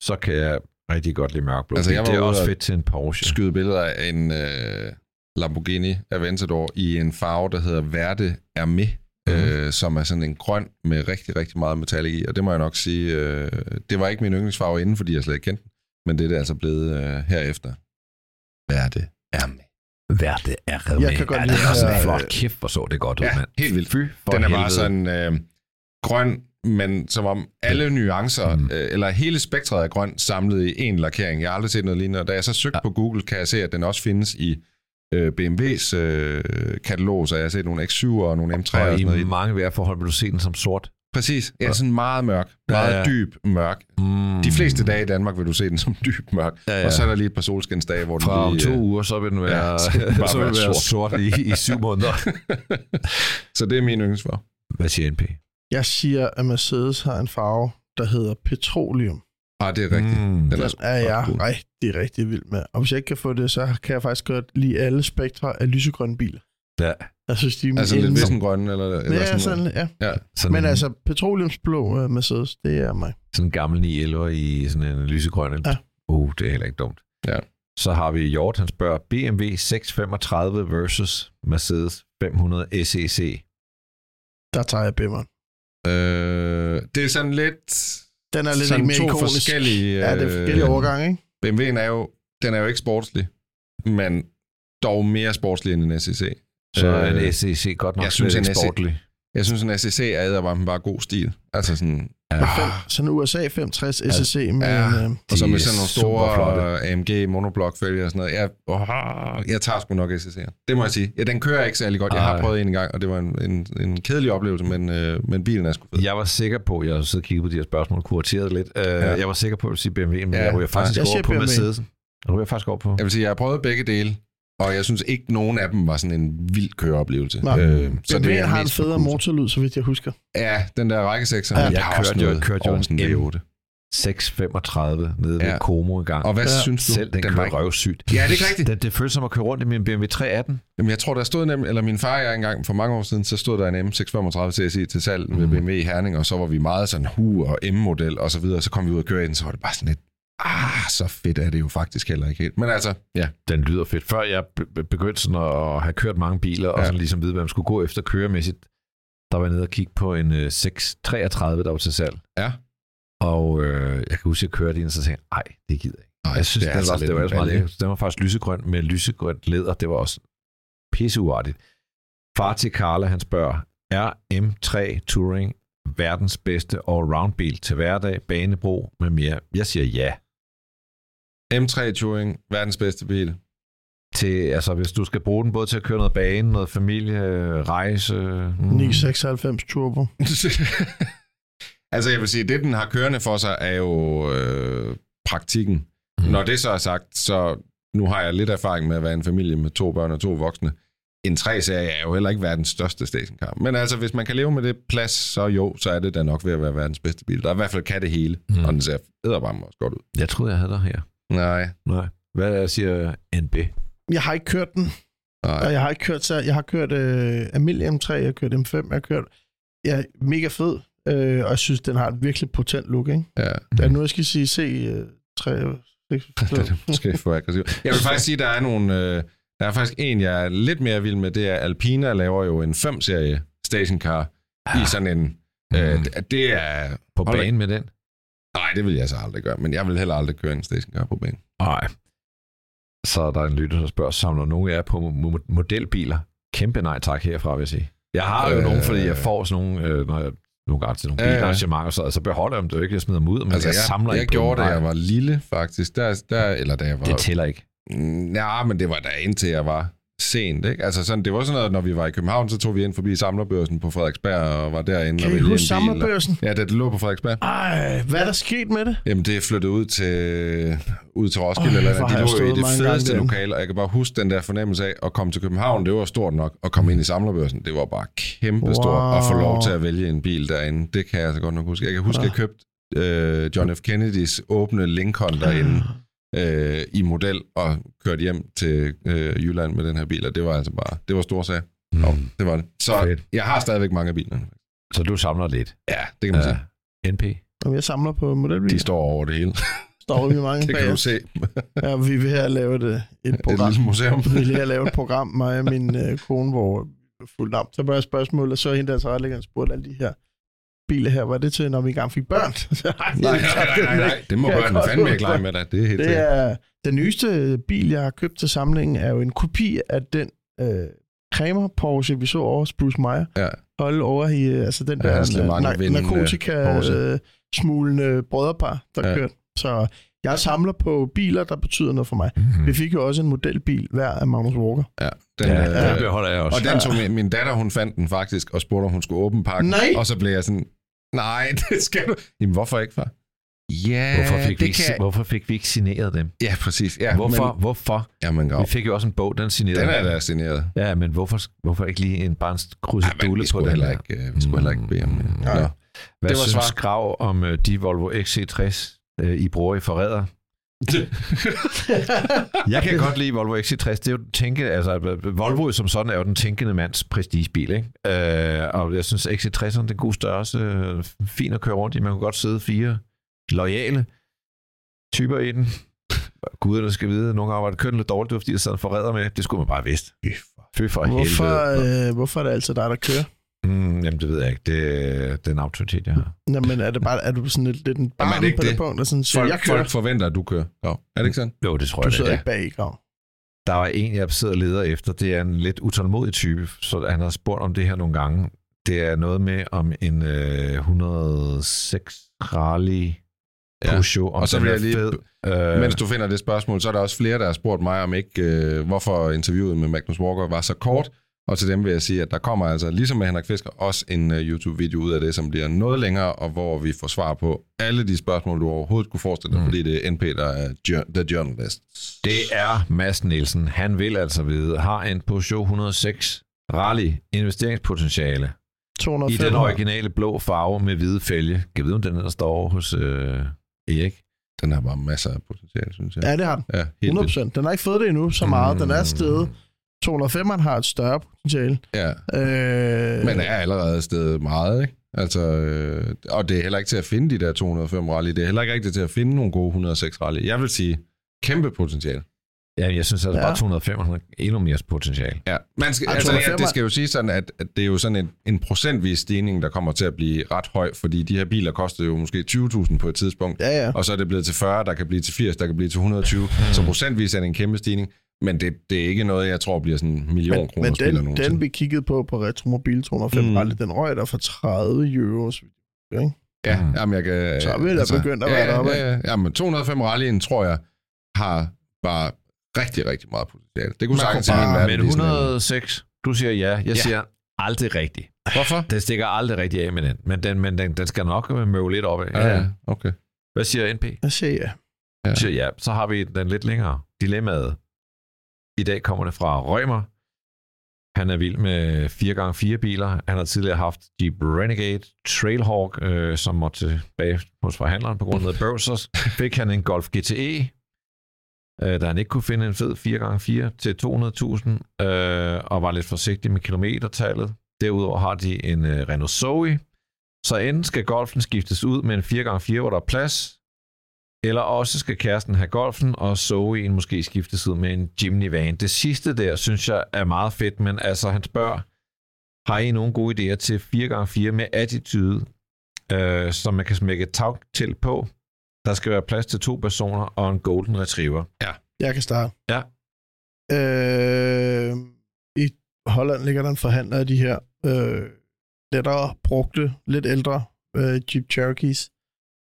så kan jeg rigtig godt lide mørkeblå. Altså, jeg det er også fedt til en Porsche. Skyde billeder af en øh, Lamborghini Aventador i en farve, der hedder Verde Hermé, mm. øh, som er sådan en grøn med rigtig, rigtig meget metallic i. Og det må jeg nok sige, øh, det var ikke min yndlingsfarve inden, fordi jeg slet ikke kendte den. Men det er det altså blevet øh, herefter. Verde Hermé. Værte er Jeg kan godt ja, lide det er også det en flot øh, kæft, hvor så det godt ud, Ja, mand. helt vildt. Fy for Den er helvede. bare sådan øh, grøn, men som om alle nuancer, Mm. øh, eller hele spektret af grøn, samlet i en lakering. Jeg har aldrig set noget lignende, og da jeg så søgte Ja. ja. på Google, kan jeg se, at den også findes i øh, BMW's øh, katalog, så jeg har set nogle X7'er og nogle M3'er og, Og noget i i. mange vejrforhold vil du se den som sort. Præcis. Ja, sådan meget mørk. Ja, Meget ja. dyb mørk. Mm. De fleste dage i Danmark vil du se den som dyb mørk. Ja, ja. Og så er der lige et par solskinsdage, hvor den Fra om lige... to øh, uger, så vil den være, Ja, ja, så vil den bare så vil den være sort. sort, i, i syv måneder. Så det er min yndlingsfarve. Hvad siger NP? Jeg siger, at Mercedes har en farve, der hedder petroleum. Ah, det er rigtigt. Mm. Den Den er er jeg cool. rigtig, rigtig vild med. Og hvis jeg ikke kan få det, så kan jeg faktisk godt lide alle spektre af lysegrønne biler. Ja. Jeg synes, de er Altså lidt yndlings- vissengrøn, eller, eller Ja, sådan, sådan, noget. ja. Ja. Sådan, Men en, altså, petroleumsblå uh, Mercedes, det er mig. sådan en gammel 911 i sådan en lysegrøn. Ja. Uh, det er heller ikke dumt. Ja. Så har vi Hjort, han spørger, BMW 635 versus Mercedes 500 SEC. Der tager jeg bimmeren. Øh, det er sådan lidt... Den er lidt sådan mere to ikonisk. forskellige... Ja, det er forskellige øh, overgange, ikke? BMW'en er jo, den er jo ikke sportslig, men dog mere sportslig end en SEC. Så er Øh, en SEC godt nok jeg synes, en ikke SEC sportlig. Jeg synes, en SEC er eddervarmen bare god stil. Altså sådan... Ja. Fem, sådan en USA 560 SSC med Ja. en, øh, Og så med sådan nogle store AMG monoblok-fælger og sådan noget. Jeg, åh, jeg tager sgu nok SEC'er. Det må jeg sige. Ja, den kører ikke særlig godt. Jeg har prøvet en en gang, og det var en, en, en kedelig oplevelse, men, øh, men bilen er sgu fed. Jeg var sikker på, jeg har siddet og kigget på de her spørgsmål, kurateret lidt. Uh, Ja. Jeg var sikker på at sige BMW, men Ja, jeg ryger faktisk jeg over på BMW. Mercedes. Jeg ryger faktisk over på. Jeg vil sige, jeg har prøvet begge dele, og jeg synes ikke, nogen af dem var sådan en vild køreoplevelse. Nej. Øh, så det er har en federe motorlyd, så vidt jeg husker. Ja, den der rækkesekser. Ja. Jeg også kørte jo- noget kørte jo en M. V8. 635 nede ved Ja. Como en gang. Og hvad Ja. synes du? Selv den, den var kører røvsygt. Ja, det er ikke rigtigt. Det, det føles som at køre rundt i min BMW 318. Jamen, jeg tror, der stod nemlig, eller min far og jeg engang for mange år siden, så stod der en M635 TSI til salg ved Mhm. BMW i Herning, og så var vi meget sådan hu og M-model og så videre, så kom vi ud og køre i den, så var det bare sådan lidt, ah, så fedt er det jo faktisk heller ikke helt. Men altså, ja, Den lyder fedt. Før jeg be- be- begyndte sådan at have kørt mange biler, og Ja. sådan ligesom vide, hvad man skulle gå efter køremæssigt, der var jeg nede og kigge på en øh, 633, der var til salg. Ja. Og øh, jeg kan huske, at jeg kørte ind, og så tænkte jeg, ej, det gider jeg ikke. Ej, jeg synes, det er det, altså lidt det var også meget lækkert. Den var faktisk lysegrøn med lysegrønt læder. Det var også pisseuartigt. Far til Carla, han spørger, er M3 Touring verdens bedste all-round bil til hverdag, banebro med mere? Jeg siger ja. M3 Touring, verdens bedste bil. Til, altså, hvis du skal bruge den både til at køre noget bane, noget familie, rejse... Mm. 996 Turbo. altså, jeg vil sige, det den har kørende for sig, er jo øh, praktikken. Mm. Når det så er sagt, så nu har jeg lidt erfaring med at være en familie med to børn og to voksne. En 3-serie er jo heller ikke verdens største stationcar. Men altså, hvis man kan leve med det plads, så jo, så er det da nok ved at være verdens bedste bil. Der er i hvert fald kan det hele, Mm. og den ser edderbarme også godt ud. Jeg troede, jeg havde dig her. Nej, Nej. Hvad siger NB? Jeg har ikke kørt den, og nej. jeg har ikke kørt så jeg har kørt øh, Amelie M3, jeg har kørt M5, jeg har kørt ja, mega fed, øh, og jeg synes, den har et virkelig potent look, ikke? Ja. Da nu jeg skal sige C3, øh, 6, det er måske for aggressivt. Jeg vil faktisk sige, at der er nogle... Øh, der er faktisk en, jeg er lidt mere vild med, det er Alpina laver jo en 5-serie stationcar i sådan en... Øh, Mm. det- er... På banen med den? Nej, det vil jeg så aldrig gøre, men jeg vil heller aldrig køre en stationcar på banen. Nej. Så er der en lytter, der spørger, samler nogen af jer på mo- modelbiler? Kæmpe nej tak herfra, vil jeg sige. Jeg har jo Øh, nogle, fordi jeg får sådan nogle, øh, når jeg nogle gange til nogle Ja, ja. bilarrangementer, så, så beholder jeg dem. Det er jo ikke, jeg smider dem ud, men Altså, jeg, jeg, samler jeg på gjorde det, jeg Nej, var lille, faktisk. Der, der, eller da jeg var... Det tæller ikke. Ja, men det var da indtil jeg var sent, ikke? Altså sådan, det var sådan noget, når vi var i København, så tog vi ind forbi samlerbørsen på Frederiksberg og var derinde Kan og I huske samlerbørsen? Ja, det lå på Frederiksberg. Ej, hvad er der sket med det? Jamen, det er flyttet ud til, ud til Roskilde, Øj, eller de lå i det fedeste lokale, og jeg kan bare huske den der fornemmelse af at komme til København, det var stort nok, at komme ind i samlerbørsen, det var bare kæmpe stort, Wow. at få lov til at vælge en bil derinde, det kan jeg så godt nok huske. Jeg kan huske, at jeg købte øh, John F. Kennedys åbne Lincoln derinde, øh, i model og kørte hjem til øh, Jylland med den her bil, og det var altså bare, det var stor sag. Mm. Nå, det var det. Så Fedt. jeg har stadigvæk mange af bilerne. Så du samler lidt. Ja, det kan man sige. Ja. NP. Jamen, jeg samler på modelbiler. De står over det hele. står vi mange Det kan bag du se. Ja, vi vil her lave et, et Et program. lille museum. Vi vil her lave et program, mig og min øh, kone, hvor fuldt navn. Så bare spørgsmål, og så hende der så retlæggeren spurgte alle de her biler her, var det til, når vi engang fik børn? Nej, nej, nej, nej. Det må børnene fandme ikke lege med dig. Det er helt Det er den nyeste bil, jeg har købt til samlingen, er jo en kopi af den øh, Kramer Porsche, vi så over hos Bruce Meyer. Ja. Holde over i, øh, altså den Ja, der na- vindende narkotika Porsche. øh, smulende brødrepar, der Ja. kørte. Så jeg samler på biler, der betyder noget for mig. Mm. Vi fik jo også en modelbil hver af Magnus Walker. Ja, den, Ja, øh, den beholder jeg også. og den tog min, min datter, hun fandt den faktisk, og spurgte, om hun skulle åbne pakken. Nej! Og så blev jeg sådan, nej, det skal du. Jamen, hvorfor ikke, far? Ja, Hvorfor fik, vi det ikke, kan... hvorfor fik vi ikke signeret dem? Ja, præcis. Ja, Hvorfor? Men, hvorfor? jamen, Vi grav. fik jo også en bog, den signerede. Den er da signeret. Ja, men hvorfor, hvorfor ikke lige en men krusedulle vi på den heller der? ikke, øh, vi skulle heller ikke bede om det. Nej. Nå. Hvad Det var synes svar. Grav om øh, de Volvo XC60, øh, I bruger i forræder? Jeg kan godt lide Volvo XC60. Det er jo den tænke, altså Volvo som sådan er jo den tænkende mands prestigebil, ikke? Øh, og jeg synes XC60'eren det er en god størrelse, fin at køre rundt i. Man kunne godt sidde fire lojale typer i den. Guderne skal vide, at nogle gange var det kørt lidt dårligt, fordi, der sad en forræder med. Det skulle man bare have vidst. Fy for Hvorfor, helvede. øh, hvorfor er det altid dig, der kører? Mm, jamen, det ved jeg ikke. Det, det er en autoritet, jeg har. Jamen, er, det bare, er du sådan lidt, lidt en Jamen, barn er det på det det? punkt, der sådan Folk, jeg kører, folk forventer, at du kører. Nå, er det ikke sådan? Jo, det tror du jeg, sidder det er. ikke bag i grav. Der var en, jeg sidder og leder efter. Det er en lidt utålmodig type, så han har spurgt om det her nogle gange. Det er noget med om en øh, 106 rally Ja. Peugeot, om Og så vil jeg lige- fed. Øh, Mens du finder det spørgsmål, så er der også flere, der har spurgt mig om ikke, øh, hvorfor interviewet med Magnus Walker var så kort. Og til dem vil jeg sige, at der kommer altså, ligesom med Henrik Fisker, også en uh, YouTube-video ud af det, som bliver noget længere, og hvor vi får svar på alle de spørgsmål, du overhovedet kunne forestille dig, Mm. mm. fordi det er NP, der er the journalist. Det er Mads Nielsen. Han vil altså vide, har en Peugeot 106 rally investeringspotentiale i 205 den år. originale blå farve med hvide fælge. Kan vide, om den der står hos øh, Erik? Den har bare masser af potentiale, synes jeg. Ja, det har den. Ja, helt 100 vildt. procent. Den har ikke fået det endnu så meget. Den er stedet. 205'eren har et større potentiale. Ja, Øh, men er allerede stedet meget, ikke? Altså, øh, og det er heller ikke til at finde de der 205 rally. Det er heller ikke rigtigt til at finde nogle gode 106 rally. Jeg vil sige, kæmpe potentiale. Ja, jeg synes altså Ja. bare 205 har endnu mere potentiale. Ja, man skal, altså, ja, 205 det skal jo sige sådan, at, at det er jo sådan en, en procentvis stigning, der kommer til at blive ret høj, fordi de her biler koster jo måske 20.000 på et tidspunkt, Ja, ja. og så er det blevet til 40, der kan blive til 80, der kan blive til 120, så procentvis er det en kæmpe stigning, men det, det er ikke noget, jeg tror bliver sådan en million Men, kroner men den, den, vi kiggede på på Retromobil 205 Mm. Rally, den røg der for 30 euro. Ikke? Ja, Mm. jamen jeg kan... Så er vi da begyndt at ja, være ja, deroppe, Ja, ja, ja, men 205 rallyen, tror jeg, har bare rigtig, rigtig meget potentiale. Det kunne Man sagtens bare- verden Men blive sådan en- 106, du siger ja. Jeg Ja. siger aldrig rigtigt. Hvorfor? Den stikker aldrig rigtig af med den. Men den, men den, den skal nok møve lidt op af. Ja, ja, okay. Hvad siger NP? Jeg siger ja. Ja. Siger ja. Så har vi den lidt længere. Dilemmaet. I dag kommer det fra Rømer. Han er vild med 4x4 biler. Han har tidligere haft Jeep Renegade Trailhawk, øh, som måtte tilbage hos forhandleren på grund af noget. Så fik han en Golf GTE, øh, da han ikke kunne finde en fed 4x4 til 200.000, øh, og var lidt forsigtig med kilometertallet. Derudover har de en øh, Renault Zoe. Så enten skal Golfen skiftes ud med en 4x4, hvor der er plads, eller også skal kæresten have golfen, og Zoe'en måske skiftes ud med en Jimny van. Det sidste der, synes jeg, er meget fedt, men altså, han spørger, har I nogle gode idéer til 4x4 med attitude, øh, som man kan smække et tag til på? Der skal være plads til to personer og en golden retriever. Jeg kan starte. Ja. Øh, I Holland ligger der en forhandler af de her øh, lettere brugte, lidt ældre øh, Jeep Cherokees.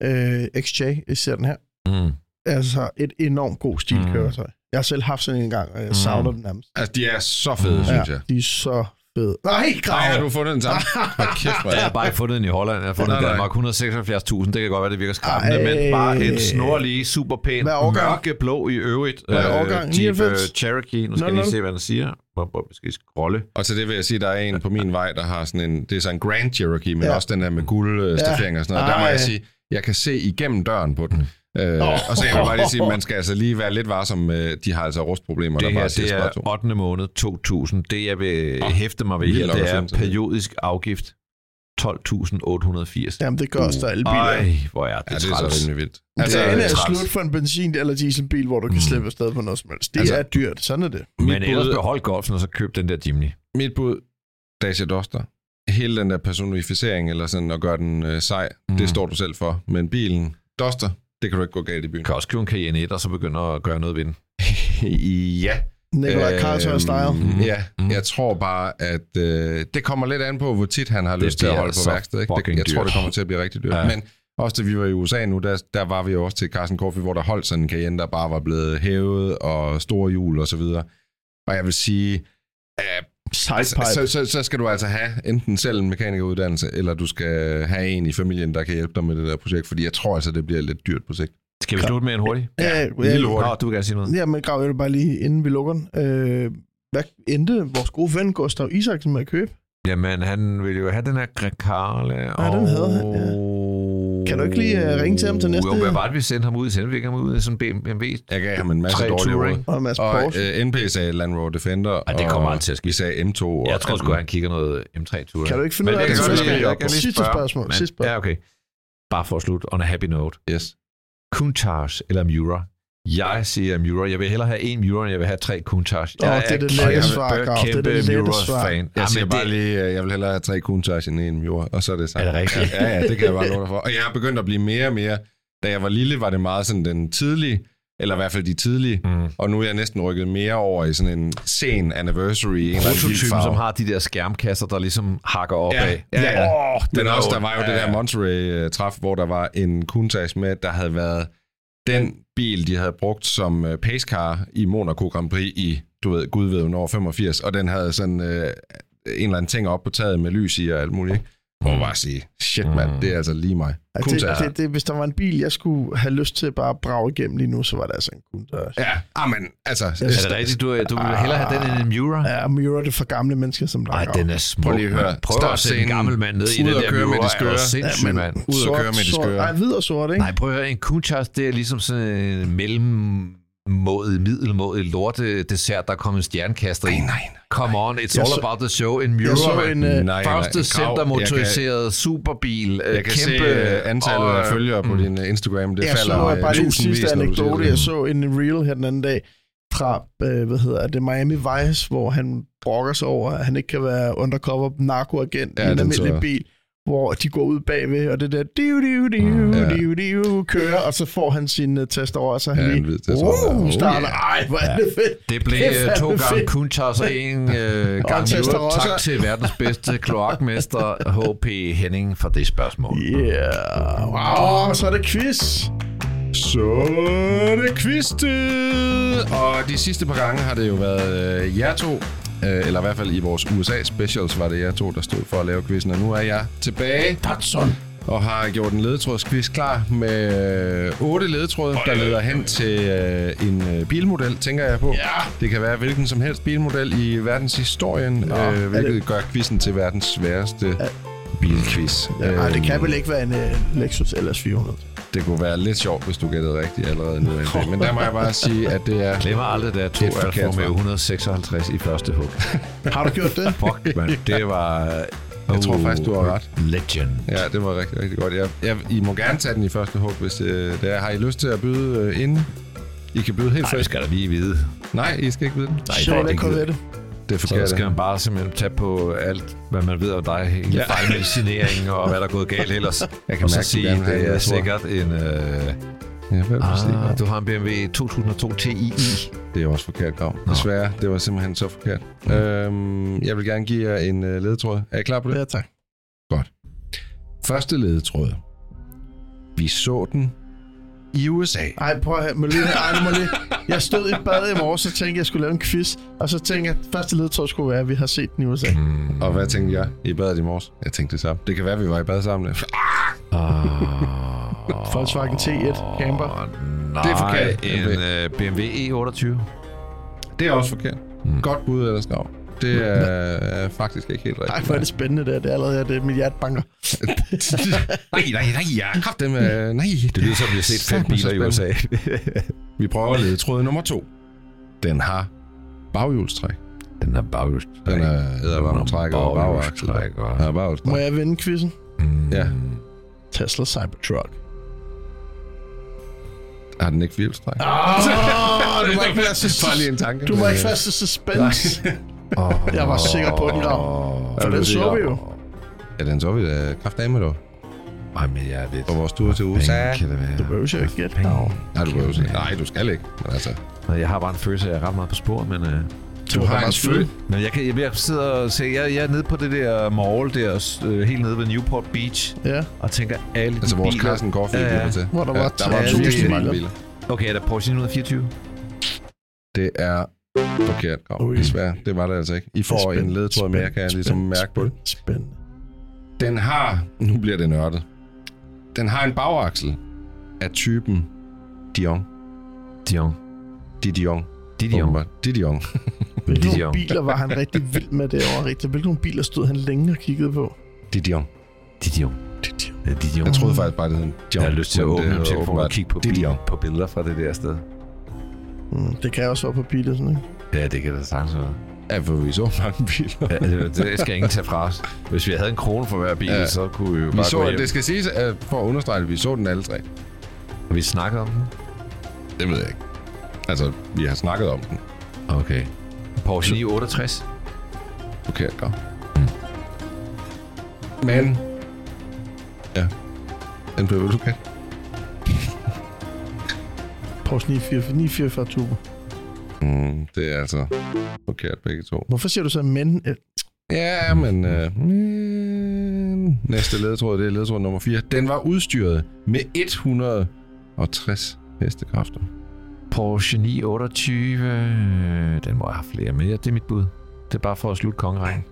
Øh, XJ, især den her. Mm. Altså et enormt god stilkøretøj. Jeg har selv haft sådan en gang, og jeg Mm. savner den nærmest. Altså, de er så fede, mm. synes jeg. de er så fede. Nej, Nej, grav! har du fundet den samme? Kæft, Jeg har bare ikke fundet den i Holland. Jeg har fundet den i Nej, nej. Danmark. 176.000. Det kan godt være, det virker skræmmende. Ej. Men bare en snorlig, super pæn, er mørkeblå i øvrigt. Hvad er øh, årgang? Jeep 99? øh, Cherokee. Nu skal jeg 00? lige se, hvad den siger. Hvor, vi skal scrolle. Og til det vil jeg sige, der er en på min vej, der har sådan en, det er så en Grand Cherokee, men Ja. ja. også den der med guldstaffering og sådan noget. Der må jeg sige, jeg kan se igennem døren på den. Øh, Åh. og så kan jeg bare lige sige, at man skal altså lige være lidt varsom de har altså rustproblemer, Det der her, det er spot to. 8. måned 2000. Det, jeg vil Åh, hæfte mig ved her, det er periodisk afgift 12.880. Jamen, det gør også der alle biler. Ej, hvor er det, Ja, det er træls. så rimelig vildt. Altså, Det er er slut for en benzin- eller dieselbil, hvor du kan Mm. slippe afsted på noget som helst. Det Altså- er dyrt. Sådan er det. Men Mit ellers behold golfen, og så køb den der Jimny. Mit bud, Dacia Duster, hele den der personificering, eller sådan at gøre den øh, sej, Mm. mm. det står du selv for. Men bilen, Duster, det kan du ikke gå galt i byen. Du kan også købe en Cayenne 1, og så begynde at gøre noget ved den. ja. Nikolaj Karlsson style. Mhm. Ja, Mhm. jeg tror bare, at øh, det kommer lidt an på, hvor tit han har Det lyst til at holde på så værksted. Ikke? Det, jeg tror, dyrt. det kommer til at blive rigtig dyrt. Ja. Men også da vi var i USA nu, der, der var vi jo også til Carson Coffee, hvor der holdt sådan en Cayenne, der bare var blevet hævet, og store hjul og så videre. Og jeg vil sige, altså, Sidepipe. så, så, så skal du altså have enten selv en mekanikeruddannelse, eller du skal have en i familien, der kan hjælpe dig med det der projekt, fordi jeg tror altså, det bliver lidt dyrt på sigt. Skal vi slutte med en hurtig? Ja, lille ja, hurtigt. Nå, du vil gerne sige noget. ja, men Grav, jeg vil bare lige, inden vi lukker den. Øh, hvad endte vores gode ven Gustav Isaksen med at købe? Jamen, han ville jo have den her Grecale. Ja, den havde han, ja. Kan du ikke lige, øh, ringe til ham til næste- Jo, hvad var det, vi sendte ham ud? Sendte vi ikke ham ud i sådan en BMW? Jeg gav ham en masse Tre dårlige råd. Touring. Og en masse Og Porsche. øh, NP sagde Land Rover Defender, Ej, det kommer og aldrig til at ske. vi sagde M2. og Jeg tror sgu, han kigger noget M3-tur. Kan du ikke finde ud af det? sidste spørgsmål, sidste spørgsmål. Ja, okay. Bare for at slutte, on a happy note. Yes. Countach eller Mura? Jeg siger Mura. Jeg vil hellere have en Mura, end jeg vil have tre Countach. Jeg det er det kæmpe, lette svar, Grav. Det er det lette svar. fan. Jeg Jamen, siger bare det- lige, øh, jeg vil hellere have tre Countach end en Mjord, og så er det sagt. Er det rigtigt? Ja, ja, det kan jeg bare love for. Og jeg har begyndt at blive mere og mere. Da jeg var lille, var det meget sådan den tidlige, eller i hvert fald de tidlige, Mm. og nu er jeg næsten rykket mere over i sådan en sen anniversary. En Prototypen, farve. som har de der skærmkasser, der ligesom hakker opad. Ja, ja, ja. Åh, Men den er også, der var jo ja, det der ja. Monterey-træf, hvor der var en Countach med, der havde været den bil, de havde brugt som øh, pacecar i Monaco Grand Prix i, du ved, gud ved hvornår, 85, og den havde sådan øh, en eller anden ting op på taget med lys i og alt muligt. Ikke? Må bare sige, shit mand, Mm. det er altså lige mig. Ja, det, det, det, hvis der var en bil, jeg skulle have lyst til at bare brage igennem lige nu, så var det altså en Countach. Ja, ah, men altså... Er det rigtigt? Du, du vil hellere have den end en Mura? Ja, Mura det er for gamle mennesker som dig. Nej, den er smuk. Prøv lige at høre. Prøv at sætte en gammel mand ned i Ud den og der køre med de skøre. Er du sindssyg, men mand. Ud og køre med de skøre. Nej, hvid og sort, ikke? Nej, prøv at høre. En Countach, det er ligesom sådan en mellemmådig, middelmådig lorte dessert, der er kommet en stjernekaster i. Nej, nej, Come on, it's Jeg all så- about the show. En Jeg en, mand. øh, nej, Første Grav, centermotoriseret superbil. øh, Jeg kan kæmpe, se øh, antallet af og, følgere på mm. din øh, Instagram. Det jeg falder så øh, bare lige en tusindvis, sidste anekdote. Jeg så en reel her den anden dag fra, øh, hvad hedder det, Miami Vice, hvor han brokker sig over, at han ikke kan være undercover narkoagent Ja, i en den almindelig jeg. bil, hvor de går ud bagved, og det der diu, diu, diu, Ja. diu, diu, kører, og så får han sin uh, test over, og så han Ja, lige, Tesla. uh, Oh, starter, yeah. ej, hvor er det fedt. Det blev Det øh, fandme to gange fedt. Countach og en øh, en gang. Miura. Tak til verdens bedste kloakmester H.P. Henning for det spørgsmål. Yeah, wow, så er det quiz. Så er det quiztid! Og de sidste par gange har det jo været øh, jer to, øh, eller i hvert fald i vores USA-specials var det jer to, der stod for at lave quizzen. Og nu er jeg tilbage Datsun. og har gjort en ledetrådsquiz klar med øh, otte ledetråde, der leder hen til øh, en øh, bilmodel, tænker jeg på. Ja. Det kan være hvilken som helst bilmodel i verdenshistorien, Nå, øh, er hvilket det- gør quizzen til verdens sværeste bilquiz. Ja, nej, det kan Øhm, vel ikke være en uh, Lexus LS 400. Det kunne være lidt sjovt, hvis du gættede rigtigt allerede nu. Men der må jeg bare sige, at det er... Glemmer aldrig, tog Et forkert Alfa Romeo svar. 156 i første hug. Har du gjort det? Fuck, man. Det var... Jeg tror faktisk, du har ret. Legend. Ja, det var rigtig, rigtig godt. Jeg, jeg, I må gerne tage den i første hug, hvis øh, det er. Har I lyst til at byde øh, inden? I kan byde helt Nej, frisk. skal der lige vide. Nej, I skal ikke byde den. Nej, Chevrolet det er ikke Corvette. Det er Så forkert. skal man bare simpelthen tage på alt, hvad man ved om dig. Hele Ja. fejlmedicinering og hvad der er gået galt ellers. Jeg kan så mærke, sige, have det en er sikkert en, øh, Ja, hvad Ah, ah, du har en BMW 2002 Ti. Det er også forkert, Grav. Desværre, det var simpelthen så forkert. Øhm, jeg vil gerne give jer en uh, ledetråd. Er I klar på det? Ja, tak. Første ledetråd. Vi så den i USA. Ej, prøv at høre. Må lige, ej, må lige. Jeg stod i bad i morges, så tænkte jeg, jeg skulle lave en quiz. Og så tænkte jeg, at første ledtråd skulle være, at vi har set den i USA. Mm. Og hvad tænkte jeg i badet i morges? Jeg tænkte det samme. Det kan være, vi var i bad sammen. Ah. Volkswagen T1 camper. Nej, Det er forkert. En uh, BMW E28. Det er også forkert. Mm. Godt bud, ellers Grav. Det er, er faktisk ikke helt rigtigt. Ej, hvor er det spændende der. Det er allerede, at det, mit hjerte banker. nej, nej, nej, ja, kraft dem. øh, Nej, Det lyder som, vi har set fem biler i USA. Vi prøver ledetråd nummer to. Den har baghjulstræk. Den er baghjulstræk. Den er ædervarmtrækker og baghjulstræk. Ja, baghjulstræk. Må jeg vinde quizzen? Mm. Ja. Tesla Cybertruck. Har den ikke firehjulstræk? Oh, du må ikke være så, Bare lige en tanke. du må ikke være så suspense. Oh. Jeg var sikker på den, Grav. For den så vi jo. Ja, den så vi da kraft af med dog. Ej, men jeg ved. På vores tur til USA. Kan det være. Du behøver jo ikke gætte. Nej, du jo sige. Nej, du skal ikke. Men altså, Jeg har bare en følelse af, at jeg er ret meget på spor, men... Uh, du var har bare en men jeg, kan, jeg, jeg sidder og se, jeg, jeg er nede på det der mall der, uh, helt nede ved Newport Beach, Ja, og tænker alle de Altså vores biler... Carsten Gorfi Ja, ja. ja, til. Hvor der var der var 3000 virkelig mange biler. biler. Okay, er der Porsche 924? Det er forkert, Grav. Ui. Desværre, det var det altså ikke. I får Spændende, en ledetråd mere, kan jeg ligesom spændende, mærke på det. Spændende. Den har, nu bliver det nørdet, den har en bagaksel af typen Dion. Dion. Didion. Didion. Didion. Hvilke Dion. nogle biler var han rigtig vild med derovre? Rigtig? Hvilke nogle biler stod han længe og kiggede på? Didion. Didion. Didion. Ja, Didion. Jeg troede faktisk bare, det hed Dion. jeg har lyst til at det åbne min telefon og kigge på, Didion. på billeder fra det der sted. Mm, det kan også være på biler, sådan, ikke? Ja, det kan da sagtens være. Ja, for vi så mange biler. Ja, det, det skal ingen tage fra os. Hvis vi havde en krone for hver bil, Ja. så kunne vi jo Vi bare så, gå hjem. det skal siges, at for at understrege det, vi så den alle tre. Har vi snakket om den? Det ved jeg ikke. Altså, vi har snakket om den. Okay. Porsche 968? Forkert, Grav. Men... Ja. Den blev du kan. Porsche 944, 944 Turbo. Mm, det er altså forkert begge to. Hvorfor siger du så men? Øh, Ja, men... Øh, men næste ledetråd, det er ledetråd nummer 4. Den var udstyret med 160 hestekræfter. Porsche 928. Den må jeg have flere, ja, det er mit bud. Det er bare for at slutte kongerækken.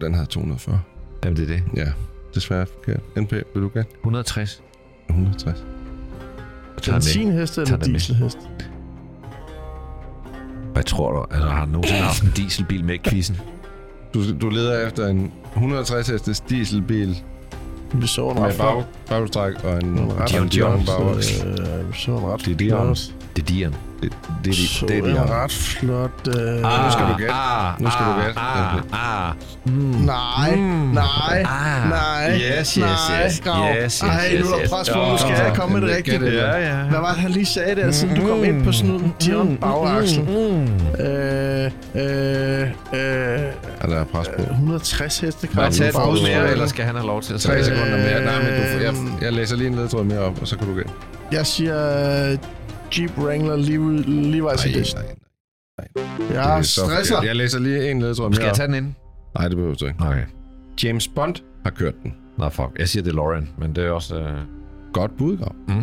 Den havde 240. Jamen, det er det. Ja, desværre forkert. NP, vil du gætte? 160. 160. Tager den med. Benzinhest eller den med. Hvad tror du? Altså, har du nogensinde haft en dieselbil med i quizzen? Du, du leder efter en 160 hestes dieselbil vi så en ret flot. bag, bagstræk og en En ret Dion, Dion. Øh, vi så en ret Det er Dion. Det er Dion. Det, det, det, det, det, en det, ret flot... Øh, nu skal du gætte. Ah, Nu skal du gætte. Ah, ah, mm. Nej, nej, Ah. nej, Yes, yes, nej, yes. Grav. Yes, yes, Ej, nu er der pres på, nu skal jeg komme med det rigtige. det. Ja, ja. Hvad var det, han lige sagde der, siden du kom ind på snuden? Dion bagaksel. Øh, øh, øh, Ja, der er pres på. 160 Må jeg hestekræfter. tage et bud mere, eller skal han have lov til at 3 tage sekunder mere. Nej, men du, jeg, Øhm. jeg læser lige en ledetråd mere op, og så kan du gætte. Jeg siger øh, Jeep Wrangler Levi- Levi's Nej, Edition. nej, Jeg det er stresser. Jeg læser lige en ledetråd mere Skal jeg tage den ind? Nej, det behøver du ikke. Okay. James Bond har kørt den. Nå, fuck. Jeg siger DeLorean, men det er også... Øh... Godt budgav. Mm.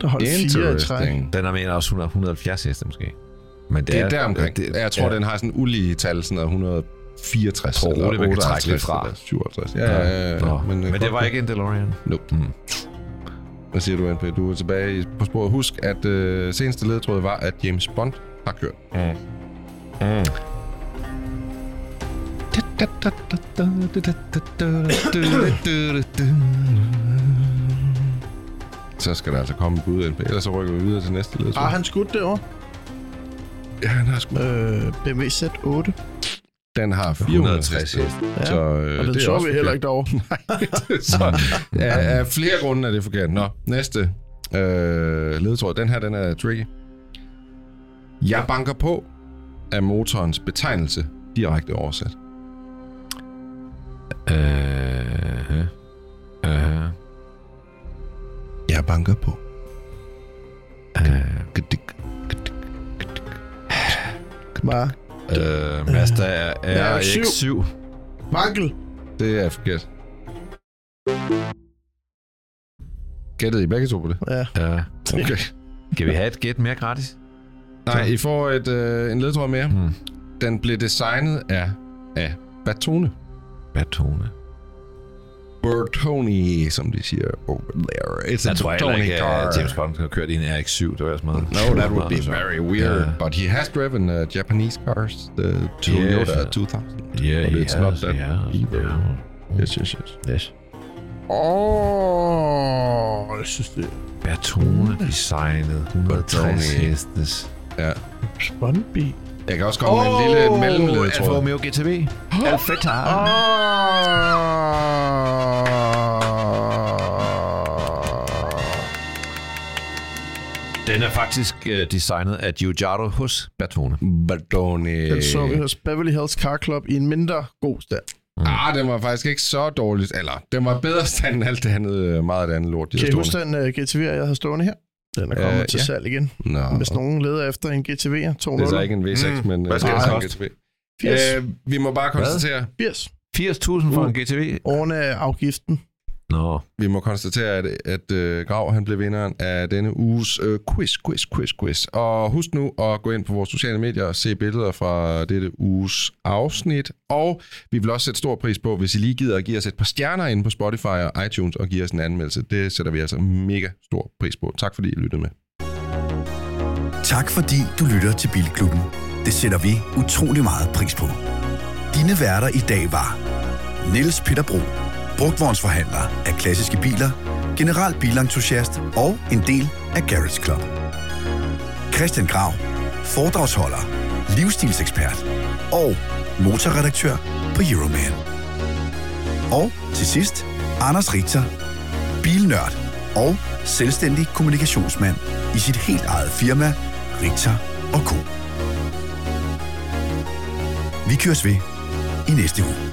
Der holdt fire i træk. Den er mener også 100, 170 heste, måske. Men det, Det er der omkring. Det, Jeg tror, ja. den har sådan en ulige tal, sådan noget 164 Tror eller roligt, man kan trække 58 lidt fra. eller 57. Ja, ja, ja. ja. Nå, Men, men, øh, men det var ikke en DeLorean. Nope. Mm. Hvad siger du, NP? Du er tilbage på sporet. Husk, at øh, seneste ledetråd var, at James Bond har kørt. Mm. Mm. Så skal der altså komme et bud, NP. Ellers så rykker vi videre til næste ledetråd. Har han skudt derovre? Ja, han har sgu. Øh, BMW Z8. Den har 460 160 heste. Ja. Så, øh, Og den det er så også vi heller ikke derovre. så af, af flere grunde er det forkert. Nå, næste øh, ledetråd. Den her, den er tricky. Jeg banker på af motorens betegnelse direkte oversat. Øh, øh, Jeg banker på. Var Øh, Mazda er Ja, RX-7. Vankel. Det er forkert. Gættede I begge to på det? Ja. Ja. Okay. Kan vi have et gæt mere gratis? Nej, I får et, øh, en ledtråd mere. Hmm. Den blev designet af, af Batone. Batone. Bertoni, som de siger over there. It's a Jeg tror heller ikke, car. at James Bond har kørt i en RX-7. Det var også meget... No, that would be very weird. Yeah. But he has driven uh, Japanese cars, the Toyota Yeah. 2000. Yeah, but he it's not has, that yeah, evil. yeah. Yes, yes, yes. Yes. Åh, jeg synes, det er Bertone designet 160 Bertone. hestes. Ja. Spondby. Jeg kan også komme med en lille mellemledtråd. Alfa Romeo GTV. Alfetta. Den er faktisk uh, designet af Giugiaro hos Bertone. Bertoni. Den så vi hos Beverly Hills Car Club i en mindre god stand. Ah, den var faktisk ikke så dårligt. Eller, den var bedre stand end alt det andet, øh, meget af det andet lort. de Kan I huske den uh, GTV, jeg har stående her? Den er kommet Øh, til ja. salg igen. Nå, Hvis nogen leder efter en GTV 200. det er så ikke en V6, Mm. men... Hvad øh, skal det koste? en GTV. 80. Øh, vi må bare konstatere, 80. 80.000 for Uh. en GTV. Årene af afgiften. Nå, vi må konstatere, at, at uh, Grav han blev vinderen af denne uges uh, quiz, quiz, quiz, quiz. Og husk nu at gå ind på vores sociale medier og se billeder fra dette uges afsnit. Og vi vil også sætte stor pris på, hvis I lige gider at give os et par stjerner inde på Spotify og iTunes og give os en anmeldelse. Det sætter vi altså mega stor pris på. Tak fordi I lyttede med. Tak fordi du lytter til Bilklubben. Det sætter vi utrolig meget pris på. Dine værter i dag var Niels Peter Bro, brugtvognsforhandler af klassiske biler, general bilentusiast og en del af Garage Club. Christian Grav, foredragsholder, livsstilsekspert og motorredaktør på Euroman. Og til sidst, Anders Richter, bilnørd og selvstændig kommunikationsmand i sit helt eget firma, Richter og Co. Vi køres ved i næste uge.